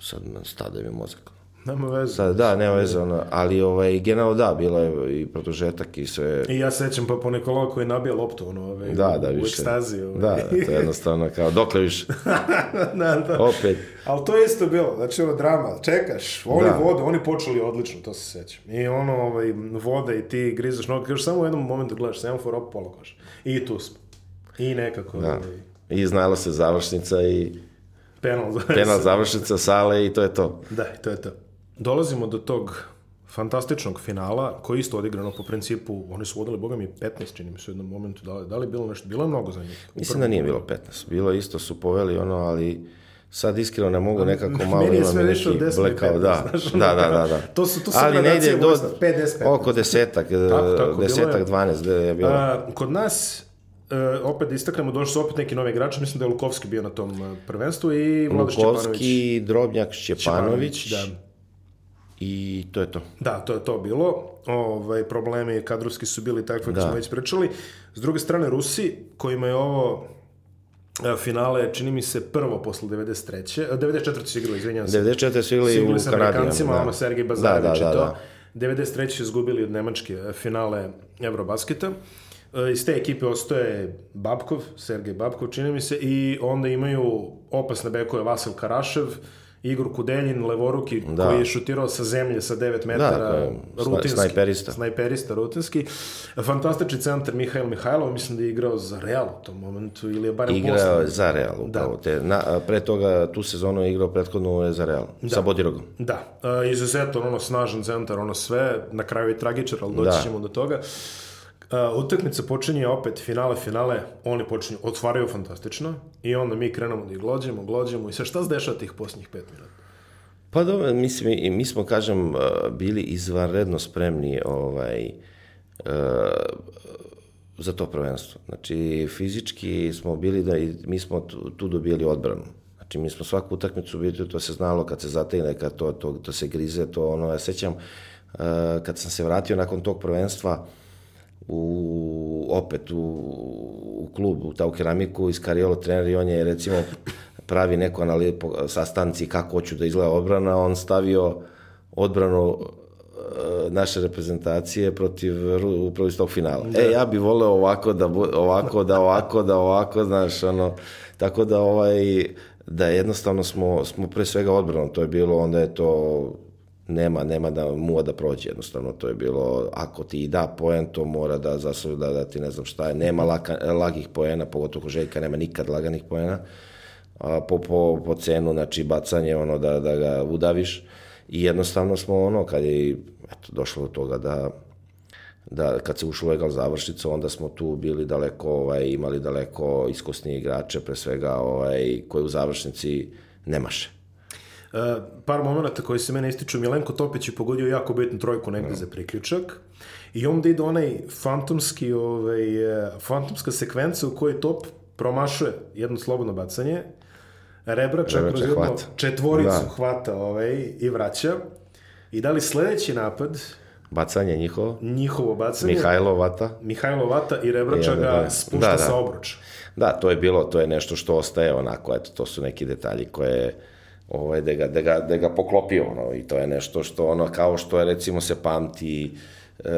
sad me stade mi mozak. Nema veze. Sad, da, nema veze, ono, ali ovaj, generalno da, bilo je i produžetak i sve, I ja sećam pa po Nikola koji nabija loptu, ono, ovaj, Da, da, u više. ekstazi. Ovaj. Da, da, to je jednostavno kao, dokle više, [LAUGHS] da, da. opet. Ali to je isto bilo, znači ono drama, čekaš, oni Da. vode, oni počeli odlično, to se sećam. I ono, ovaj, vode i ti grizaš nogu, kažeš samo u jednom momentu gledaš, semafor op, pola koša. I tu smo. I nekako, Da. ovaj, I znala se završnica i penal za penal završnica sale i to je to. Da, to je to. Dolazimo do tog fantastičnog finala, koji je isto odigrano po principu, oni su vodili, boga mi, 15, čini mi se u jednom momentu, da li, da li bilo nešto, bilo je mnogo za njih. Mislim da nije bilo 15. Bilo isto su poveli ono, ali sad iskreno ne mogu nekako [LAUGHS] malo Meni je imam sve neki više od 10 i blackout, 15, da, znaš, da, da, da, da. to su- to su ali ne gradacije ide do vojstva, 5, 10, 15. oko desetak, Tako, tako. 10, 12 da je bilo. A, kod nas, e, opet da istaknemo, došli su opet neki novi igrači, mislim da je Lukovski bio na tom e, prvenstvu i Vlada Šćepanović. Lukovski, Drobnjak, Šćepanović Da. i to je to. Da, to je to bilo. Ovaj, problemi kadrovski su bili kako Da. smo već pričali. S druge strane, Rusi, kojima je ovo e, finale, čini mi se, prvo posle 93. e, 94. su igrali, izvinjam se. 94. su igrali u igrali sa Kanadi. Amerikancima, da. ono Sergej Da, Bazarević da, da, i to. da. 93. su izgubili od Nemačke e, finale Eurobasketa. E, Iz te ekipe ostaje Babkov, Sergej Babkov, čini mi se, i onda imaju opasne bekove Vasil Karašev, Igor Kudeljin, levoruki, Da. koji je šutirao sa zemlje sa 9 metara, koji je sna- rutinski. snajperista. Snajperista, rutinski. Fantastični centar Mihajl Mihajlov, mislim da je igrao za Real u tom momentu, ili je barem Igrao je za Real, upravo. Te, na, pre toga, tu sezonu je igrao prethodnu je za Real, sa Bodirogom. Da, uh, izuzetno ono snažan centar, ono sve, na kraju je tragičar, ali doći Da. ćemo do toga. Uh, utakmica počinje opet, finale, finale, oni počinju, otvaraju fantastično i onda mi krenemo da ih glođemo, glođemo i sve šta se dešava tih posljednjih pet minuta? Pa dobro, mislim, i mi smo, kažem, uh, bili izvanredno spremni ovaj, uh, za to prvenstvo. Znači, fizički smo bili da i mi smo tu, tu odbranu. Znači, mi smo svaku utakmicu bili, to se znalo kad se zategne, kad to, to, to se grize, to ono, ja sećam, uh, kad sam se vratio nakon tog prvenstva, u, opet u, u klub, u Tau keramiku iz Kariolo trener i on je recimo pravi neku analizu sastanci kako hoću da izgleda odbrana, on stavio odbranu e, naše reprezentacije protiv upravo iz tog finala. E, ja bi voleo ovako da, ovako da, ovako da, ovako, znaš, ono, tako da ovaj, da jednostavno smo, smo pre svega odbranom, to je bilo, onda je to nema, nema da muva da prođe jednostavno, to je bilo, ako ti da poen, to mora da zasluži da, da ti ne znam šta je, nema laka, lagih poena, pogotovo kod Željka nema nikad laganih poena, a, po, po, po cenu, znači bacanje, ono, da, da ga udaviš. I jednostavno smo, ono, kad je eto, došlo do toga da, da kad se ušlo u egal završnicu, onda smo tu bili daleko, ovaj, imali daleko iskusnije igrače, pre svega, ovaj, koje u završnici nemaše. Uh, par momenta koji se mene ističu, Milenko Topić je pogodio jako bitnu trojku negde za priključak i onda ide onaj fantomski, ovaj, eh, fantomska sekvenca u kojoj Top promašuje jedno slobodno bacanje, Rebrača Rebrača kroz jednu hvata. četvoricu Da. hvata ovaj, i vraća. I da li sledeći napad, Bacanje njihovo, njihovo bacanje, Mihajlo Vata, Mihajlo Vata i Rebrača ga da. spušta Da, da. sa obruča. Da, to je bilo, to je nešto što ostaje onako, eto, to su neki detalji koje, ovaj, da ga, da ga, da ga poklopio, ono, i to je nešto što, ono, kao što je, recimo, se pamti e,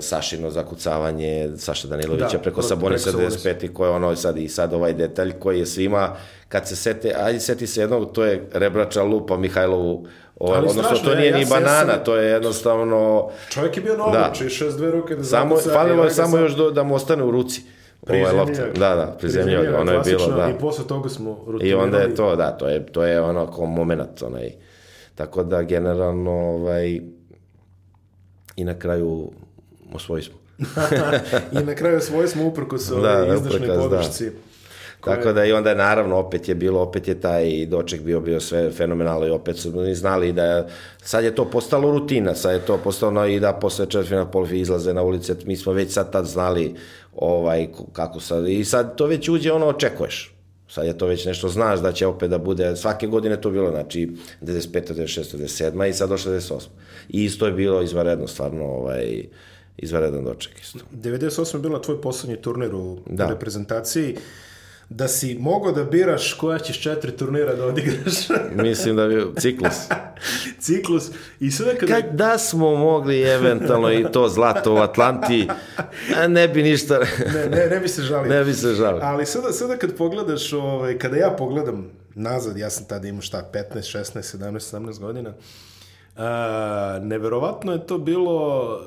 Sašino zakucavanje Saša Danilovića Da, preko Sabonisa Sabonisa. 95. koji je ono sad i sad ovaj detalj koji je svima kad se sete, ajde seti se jednog, to je Rebrača lupa Mihajlovu ovaj, Ali odnosno strašno, to nije ja ni ja banana, sam- to je jednostavno Čovjek je bio na Da. obruču i šest dve ruke da samo, falilo ovaj je samo sam- još do, da mu ostane u ruci ovaj lopta. Prizemljivak. Da, da, prizemljivak, Prizemljivak, ono je bilo, da. I posle toga smo I rutinirali. onda je to, da, to je, to je ono kao moment, onaj. Tako da, generalno, ovaj, i na kraju osvoji smo. [LAUGHS] [LAUGHS] I na kraju svoje smo uprkos Da, ovoj da, izdašnoj da. podršci. koja- Tako da i onda naravno opet je bilo, opet je taj doček bio bio sve fenomenalno i opet su oni znali da je, sad je to postalo rutina, sad je to postalo i da posle četvrtfina polufi izlaze na ulice, mi smo već sad tad znali ovaj, kako sad, i sad to već uđe ono očekuješ. Sad je to već nešto znaš da će opet da bude, svake godine to bilo, znači 95. 96. 97. i sad došlo 98. I isto je bilo izvanredno, stvarno ovaj, izvanredan doček isto. 98 je bila tvoj poslednji turnir u Da. reprezentaciji. Da si mogao da biraš koja ćeš četiri turnira da odigraš. [LAUGHS] Mislim da bi ciklus. Ciklus. I sada kada... Kad da smo mogli eventualno i to zlato u Atlanti, ne bi ništa, Ne, ne, ne bi se žalio. ne bi se žalio. Ali sada, sada kad pogledaš, ovaj, kada ja pogledam nazad, ja sam tada imao šta, 15, 16, 17, 17 godina, a, neverovatno je to bilo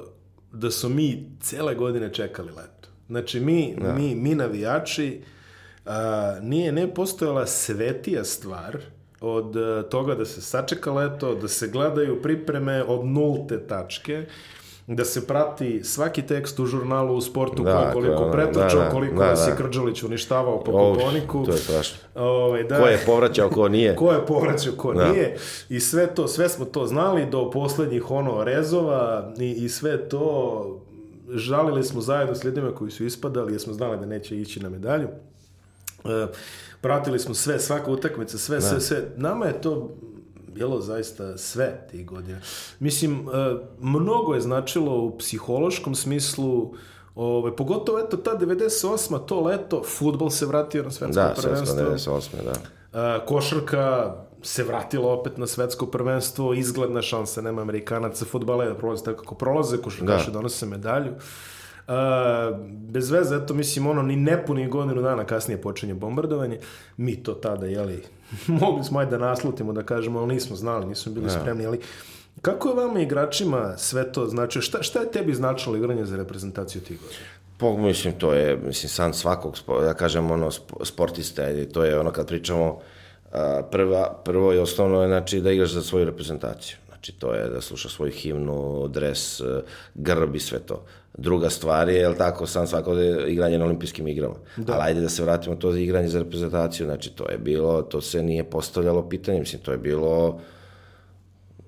da su mi cele godine čekali leto. Znači, mi, mi, mi navijači, a, nije ne postojala svetija stvar od a, toga da se sačeka leto, da se gledaju pripreme od nulte tačke, da se prati svaki tekst u žurnalu u sportu, Da, ko je koliko ono, pretrčao, da, da, koliko da, da. Krđalić uništavao po kuponiku. to je strašno. Ovaj, da, Ko je povraćao, ko nije. [LAUGHS] ko je povraćao, ko Da. nije. I sve to, sve smo to znali do poslednjih ono rezova i, i sve to žalili smo zajedno s ljudima koji su ispadali jer smo znali da neće ići na medalju. E, pratili smo sve, svaka utakmica, sve, sve, sve. Nama je to bilo zaista sve tih godina. Mislim, e, mnogo je značilo u psihološkom smislu Ove, pogotovo eto ta 98. to leto, futbol se vratio na svetsko Da, svetsko prvenstvo. 98. da. Uh, košarka se vratila opet na svetsko prvenstvo, izgledna šansa, nema Amerikanaca, futbala je da prolaze tako kako prolaze, košarkaši Da. donose medalju. Uh, bez veze, eto, mislim, ono, ni nepunih godinu dana kasnije počinje bombardovanje. Mi to tada, jeli, [LAUGHS] mogli smo ajde da naslutimo, da kažemo, ali nismo znali, nismo bili spremni, ali kako je vama igračima sve to znači, šta, šta je tebi značilo igranje za reprezentaciju tih godina? Po, mislim, to je, mislim, san svakog, ja kažem, ono, sp- sportista, to je ono kad pričamo, prva, prvo i osnovno je, znači, da igraš za svoju reprezentaciju. Znači, to je da slušaš svoju himnu, dres, grb i sve to. Druga stvar je, jel tako, sam svako da je igranje na olimpijskim igrama. Da. Ali ajde da se vratimo to za igranje za reprezentaciju, znači, to je bilo, to se nije postavljalo pitanje, mislim, to je bilo,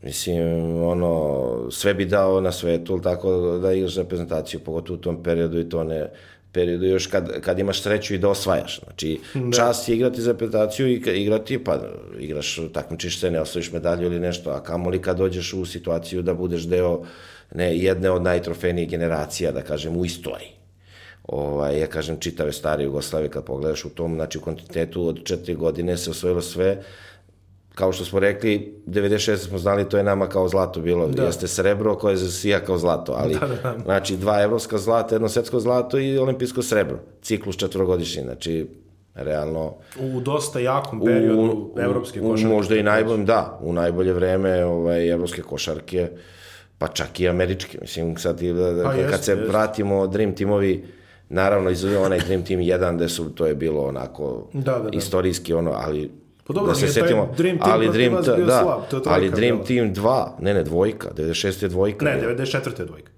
Mislim, ono, sve bi dao na svetu, tako da igraš reprezentaciju, pogotovo u tom periodu i to ne periodu još kad, kad imaš sreću i da osvajaš. Znači, da. čast je igrati za reprezentaciju i igrati, pa igraš, takmičiš se, ne osvojiš medalju ili nešto, a kamoli kad dođeš u situaciju da budeš deo ne, jedne od najtrofejnijih generacija, da kažem, u istoriji ovaj, ja kažem, čitave stare Jugoslavije, kad pogledaš u tom, znači u kontinuitetu od četiri godine se osvojilo sve, kao što smo rekli, 96. smo znali, to je nama kao zlato bilo, da. jeste srebro koje zasija kao zlato, ali, da, da, da. znači, dva evropska zlata, jedno svetsko zlato i olimpijsko srebro, ciklus četvrogodišnji, znači, realno... U dosta jakom periodu evropske u, košarke. Možda i najboljem, da, u najbolje vreme ovaj, evropske košarke, pa čak i američke, mislim, sad, i da, da, Pa kad jeste, se jeste. vratimo Dream Teamovi, naravno, izuzeo onaj Dream Team 1, gde su, to je bilo onako Da, da, da. istorijski ono, ali Pa dobro, da se setimo, Dream Team ali Dream, da, slab, to je ali Dream bila. Team 2, ne ne, dvojka, 96 je dvojka. Ne, bila. 94. je dvojka.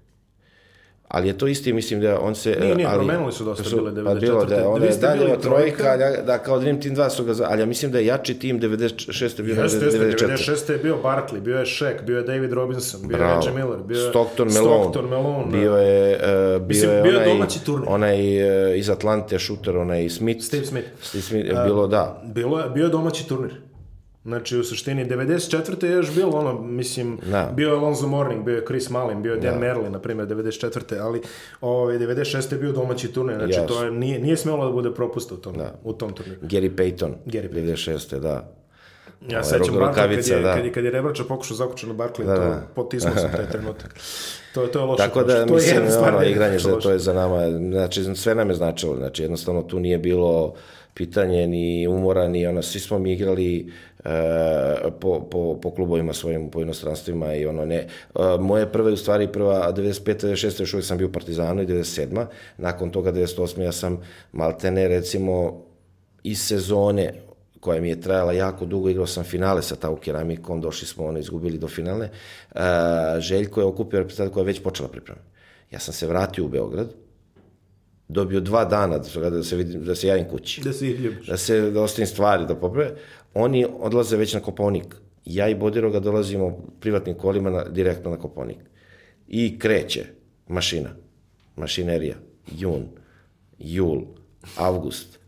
Ali je to isti, mislim da on se... Nije, nije, ali, promenili su dosta bile Pa bilo 94.. da on Vi je dalje od trojka, trojka. da, da kao Dream Team 2 su ga... Ali ja mislim da je jači tim 96. bio Jeste, jeste, 94. 96. je bio Barkley, bio je Shaq, bio je David Robinson, bio je Bravo. Reggie Miller, bio je Stockton Malone. Stockton Malone, bio je, uh, bio Mislim, je bio je onaj, domaći turnir. onaj uh, iz Atlante šuter, onaj Smith. Steve Smith. Steve Smith, je bilo da. Bilo je, bio je domaći turnir. Znači, u suštini, 94. je još bilo, ono, mislim, Da. bio je Alonzo Mourning, bio je Chris Mullin, bio je Dan Merlin, na primjer, 94. Ali ovaj, 96. je bio domaći turnir, znači, Jasno. to je, nije, nije smelo da bude propusta u tom, u tom turniru. Gary Payton. Gary Payton. 96. da. Ja Ovaj, sećam Barkla kad je, da. kad je, kad je Rebrača pokušao zakući na Barkley, Da, to da. potisnuo sam taj trenutak. To, je- to je loše. Tako da, to je mislim, stvar ono, da je igranje, to je za nama, znači, sve nam je značilo, znači, jednostavno tu nije bilo pitanje ni umora, ni ono, svi smo mi igrali e, po, po, po klubovima svojim, po inostranstvima i ono, ne, e, moje prve, u stvari, prva, 95. 96. još uvijek sam bio u Partizanu i 97. Nakon toga, 98. ja sam maltene, recimo, iz sezone koja mi je trajala jako dugo, igrao sam finale sa Tau Keramikom, došli smo, ono, izgubili do finale. E, Željko je okupio reprezentaciju koja je već počela priprema. Ja sam se vratio u Beograd, dobio dva dana da se, da se, vidim, da se javim kući, Da se ih ljubiš. da se da ostavim stvari, da poprave. Oni odlaze već na Koponik. Ja i Bodiroga dolazimo privatnim kolima na, direktno na Koponik. I kreće mašina, mašinerija, jun, jul, avgust,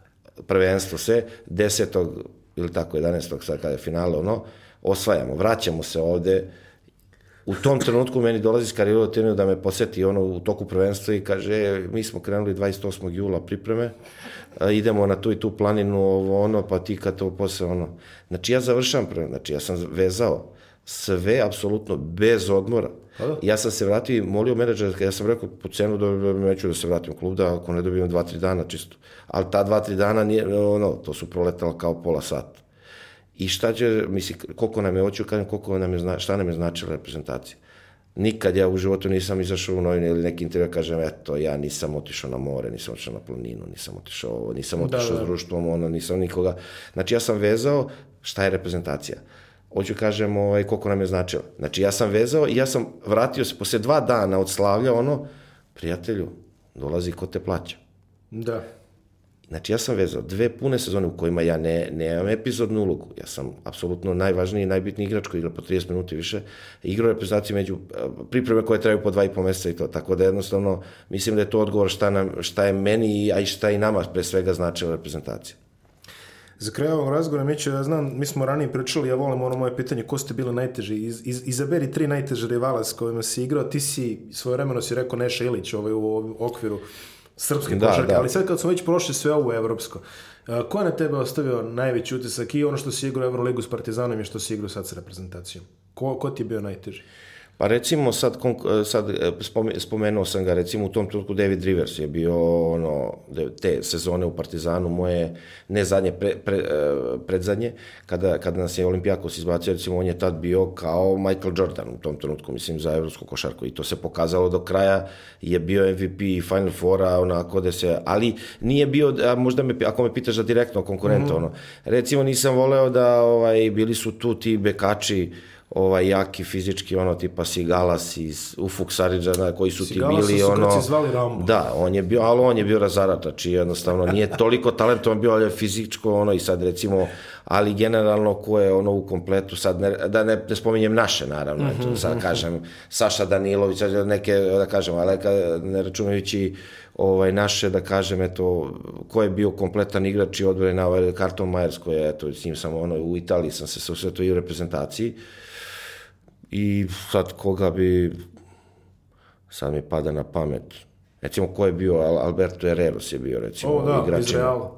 prvenstvo sve, 10. ili tako 11. sad kada je finale, ono, osvajamo, vraćamo se ovde, u tom trenutku meni dolazi Skarilo Tenio da me poseti ono u toku prvenstva i kaže, "E, mi smo krenuli 28. jula pripreme, idemo na tu i tu planinu, ovo ono, pa ti kad to posle ono. Znači ja završam prve, znači ja sam vezao sve apsolutno bez odmora. Ja sam se vratio i molio menadžera, ja sam rekao po cenu da, da neću da se vratim u klub, da ako ne dobijem dva, tri dana čisto. Ali ta dva, tri dana nije, ono, to su proletala kao pola sata. I šta će, misli, koliko nam je, hoću kažem, koliko nam je, zna- šta nam je značila reprezentacija. Nikad ja u životu nisam izašao u novine ili neki intervju kažem, eto, ja nisam otišao na more, nisam otišao na planinu, nisam otišao ovo, nisam otišao da. s društvom, ono, nisam nikoga. Znači, ja sam vezao šta je reprezentacija. Hoću kažem ovaj, koliko nam je značila. Znači, ja sam vezao i ja sam vratio se posle dva dana od slavlja, ono, prijatelju, dolazi ko te plaća. Da. Znači ja sam vezao dve pune sezone u kojima ja ne, nemam epizodnu ulogu. Ja sam apsolutno najvažniji i najbitniji igrač koji igra po 30 minuta i više. Igrao reprezentaciju među a, pripreme koje traju po dva i po meseca i to. Tako da jednostavno mislim da je to odgovor šta, nam, šta je meni, a i šta i nama pre svega značila reprezentacija. Za kraj ovog razgovora, Mićo, ja znam, mi smo ranije pričali, ja volim ono moje pitanje, ko ste bili najteži? Iz, iz, izaberi tri najteže rivala s kojima si igrao, ti si svoje vremeno si rekao Neša Ilić ovaj, u ovom okviru srpske Da, košarke, da. ali sad kad smo već prošli sve ovo evropsko, a, ko je na tebe ostavio najveći utisak i ono što si igrao Euroligu s Partizanom i što si igrao sad s reprezentacijom? Ko, ko ti je bio najteži? Pa recimo sad, sad e, spome- spomenuo sam ga, recimo u tom trenutku David Rivers je bio ono, te sezone u Partizanu moje, ne zadnje, pre, pre, e, predzadnje, kada, kada nas je Olimpijakos izbacio, recimo on je tad bio kao Michael Jordan u tom trenutku, mislim, za evropsku košarku. I to se pokazalo do kraja, je bio MVP i Final Fora, onako da se, ali nije bio, a možda me, ako me pitaš za direktno konkurenta, ono, recimo nisam voleo da, ovaj, bili su tu ti bekači, ovaj jaki fizički ono tipa Sigalas iz Ufuk Saridžana koji su Sigalasa ti bili su ono zvali Rambo. da on je bio ali on je bio razarač znači jednostavno nije [LAUGHS] toliko talentovan bio ali je fizičko ono i sad recimo ali generalno ko je ono u kompletu sad ne, da ne, ne spominjem naše naravno Mhm, eto, sad kažem Saša Danilović neke da kažem ali ne računajući ovaj naše da kažem eto ko je bio kompletan igrač i odbrane na ovaj Carton Myers koji je eto s njim sam ono u Italiji sam se susretao i u reprezentaciji i sad koga bi sad mi pada na pamet recimo ko je bio Al- Alberto Herreros je bio recimo O, da, igrač iz Reala.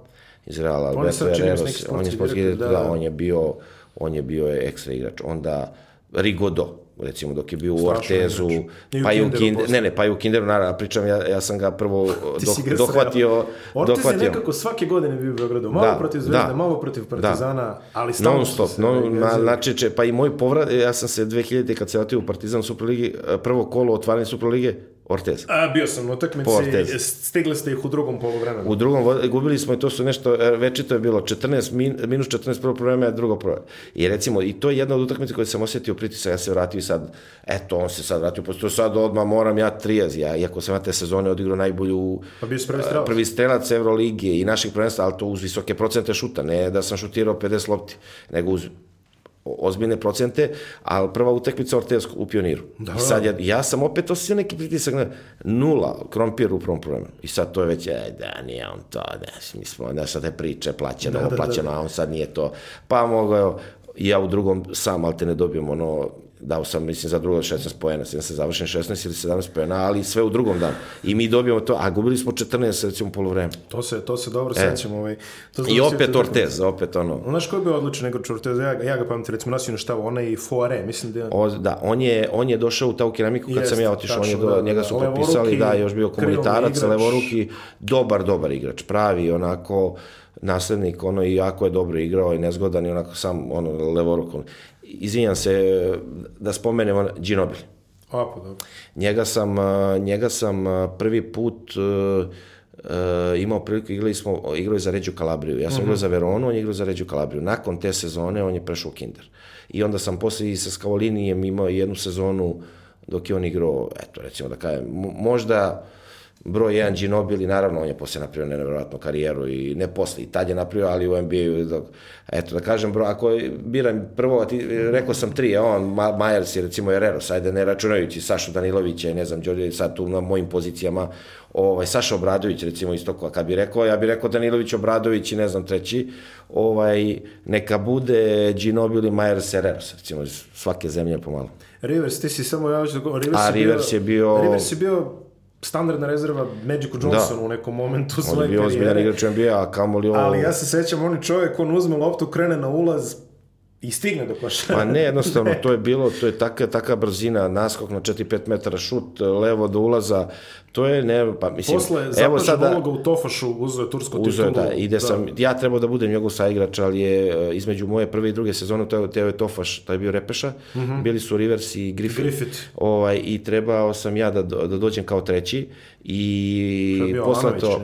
iz Reala Alberto Herreros on je sportski direktor, da, da, da. on je bio on je bio ekstra igrač onda Rigodo recimo dok je bio u Strašan Ortezu igrač. I u pa i u Kinderu ne ne pa i u Kinderu naravno pričam ja, ja sam ga prvo [LAUGHS] si ga dohvatio sreo. Ortiz je dohvatio nekako svake godine bio u Beogradu. Malo Da, protiv Zvezde, da. malo protiv Partizana, ali stalno non stop, se no, ovaj, na, znači, če- pa i moj povrat, ja sam se 2000. kad se vratio u Partizan u Superligi, prvo kolo otvaranje Superlige, Ortez. A, bio sam na utakmici, stigli ste ih u drugom poluvremenu. U drugom, gubili smo i to su nešto, e, večito je bilo 14, min, minus 14 prvo vreme, drugo prvo. I recimo, i to je jedna od utakmica koje sam osjetio pritisak, ja se vratio i sad, eto, on se sad vratio, posto sad odmah moram ja trijez, ja, iako sam ja te sezone odigrao najbolju Pa bio prvi strelac. prvi strelac Evrolige i naših prvenstva, ali to uz visoke procente šuta, ne da sam šutirao 50 lopti, nego uz ozbiljne procente, ali prva utakmica Ortez u pioniru. Da. I sad ja, ja sam opet osjetio neki pritisak na nula, krompir u prvom problemu. I sad to je već, e, da, nije on to, da, mi smo, da sad te priče, plaćeno, Da, da, da, plaćeno, a on sad nije to. Pa mogu, evo, ja u drugom sam, ali te ne dobijem ono, dao sam, mislim, za drugo 16 poena, sam se završen 16 ili 17 poena, ali sve u drugom danu. I mi dobijemo to, a gubili smo 14, recimo, polovreme. To se, to se dobro e. sećam. Ovaj, to I opet Ortez, opet ono. Znaš ko je bio odličan nego Ortez? Ja, ja ga pamtim, recimo, nosio na štavu, onaj Foare, mislim da je... O, da, on je, on je došao u tau keramiku kad Jest, sam ja otišao, on je do, da, njega su da, potpisali, da, još bio komunitarac, levoruki, dobar, dobar igrač, pravi, onako, naslednik, ono, i jako je dobro igrao i nezgodan i onako sam, ono, levoruk. Izvinjam se, da spomenemo Ginobili. A, pa dobro. Njega sam, njega sam prvi put uh, uh, imao priliku, igrali smo, igrali za Ređu Kalabriju. Ja sam uh -huh. igrao za Veronu, on je igrao za Ređu Kalabriju. Nakon te sezone on je prešao u Kinder. I onda sam posle i sa Skavolinijem imao jednu sezonu dok je on igrao, eto, recimo da kažem, možda broj jedan Ginobili, naravno on je posle napravio nevjerojatnu karijeru i ne posle, i tad je napravio, ali u NBA-u, da, eto da kažem, bro, ako biram prvo, ti, rekao sam tri, on, Majers i recimo Herreros, ajde ne računajući Sašu Danilovića i ne znam, Đorđe, sad tu na mojim pozicijama, ovaj, Saša Obradović, recimo isto, kad bi rekao, ja bih rekao Danilović, Obradović i ne znam treći, ovaj, neka bude Ginobili, Majers, Herreros, recimo iz svake zemlje pomalo. Rivers, ti si samo ja da Rivers, A Rivers je bio... Rivers je bio standardna rezerva Magicu Johnsonu da. u nekom momentu svoje karijere. On je bio ozbiljan igrač NBA, a kamoli ovo... Ali ja se sećam, on čovjek, on uzme loptu, krene na ulaz, i stigne do košara. Pa ne, jednostavno, [LAUGHS] to je bilo, to je taka, taka brzina, naskok na 4-5 metara, šut, levo do ulaza, to je, ne, pa mislim... Posle, evo sada, uloga u Tofašu, uzeo je tursku uzeo, titulu. Da, ide da. sam, ja trebao da budem njegov saigrač, ali je e, između moje prve i druge sezone, to je, teo je Tofaš, taj je bio Repeša, mm -hmm. bili su Rivers i Griffith, Griffith. Ovaj, i trebao sam ja da, da dođem kao treći i posle to...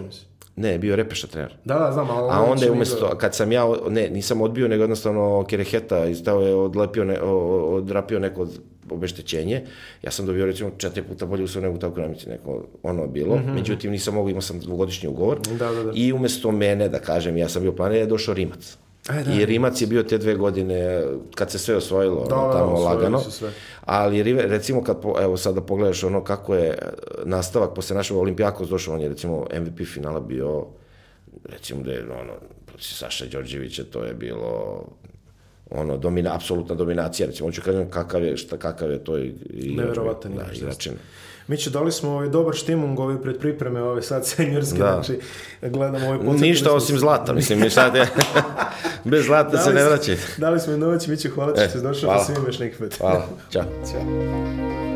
Ne, bio Repeša trener. Da, da, znam, ali... A onda je umesto, kad sam ja, ne, nisam odbio, nego jednostavno Kereheta izdao je odlepio, ne, odrapio neko obeštećenje. Ja sam dobio recimo četiri puta bolje uslov nego u tako granici, neko ono bilo. Mm -hmm. Međutim, nisam mogu, imao sam dvogodišnji ugovor. Da, da, da. I umesto mene, da kažem, ja sam bio planiran, je došao Rimac. Aj, da, I Rimac je bio te dve godine kad se sve osvojilo, da, ono, tamo da, lagano. Sve. Ali recimo kad, po, evo sad da pogledaš ono kako je nastavak posle našeg Olimpijakos došao, on je recimo MVP finala bio recimo da je ono, protiv Saša Đorđevića, to je bilo ono, domina, apsolutna dominacija, recimo, hoću kažem kakav je, šta, kakav je to i, i Neverovatan da, igrač. Mi će dali smo ovaj dobar štimung ovaj pred pripreme ove sad senjorske, da. znači gledamo ovaj podcast. Ništa osim zlata, mislim, mi sad je, [LAUGHS] bez zlata se ne vraća. Dali smo i noć, mi će hvala što e, ste došli, da hvala. da svima još neki put. Hvala, čao. Ćao.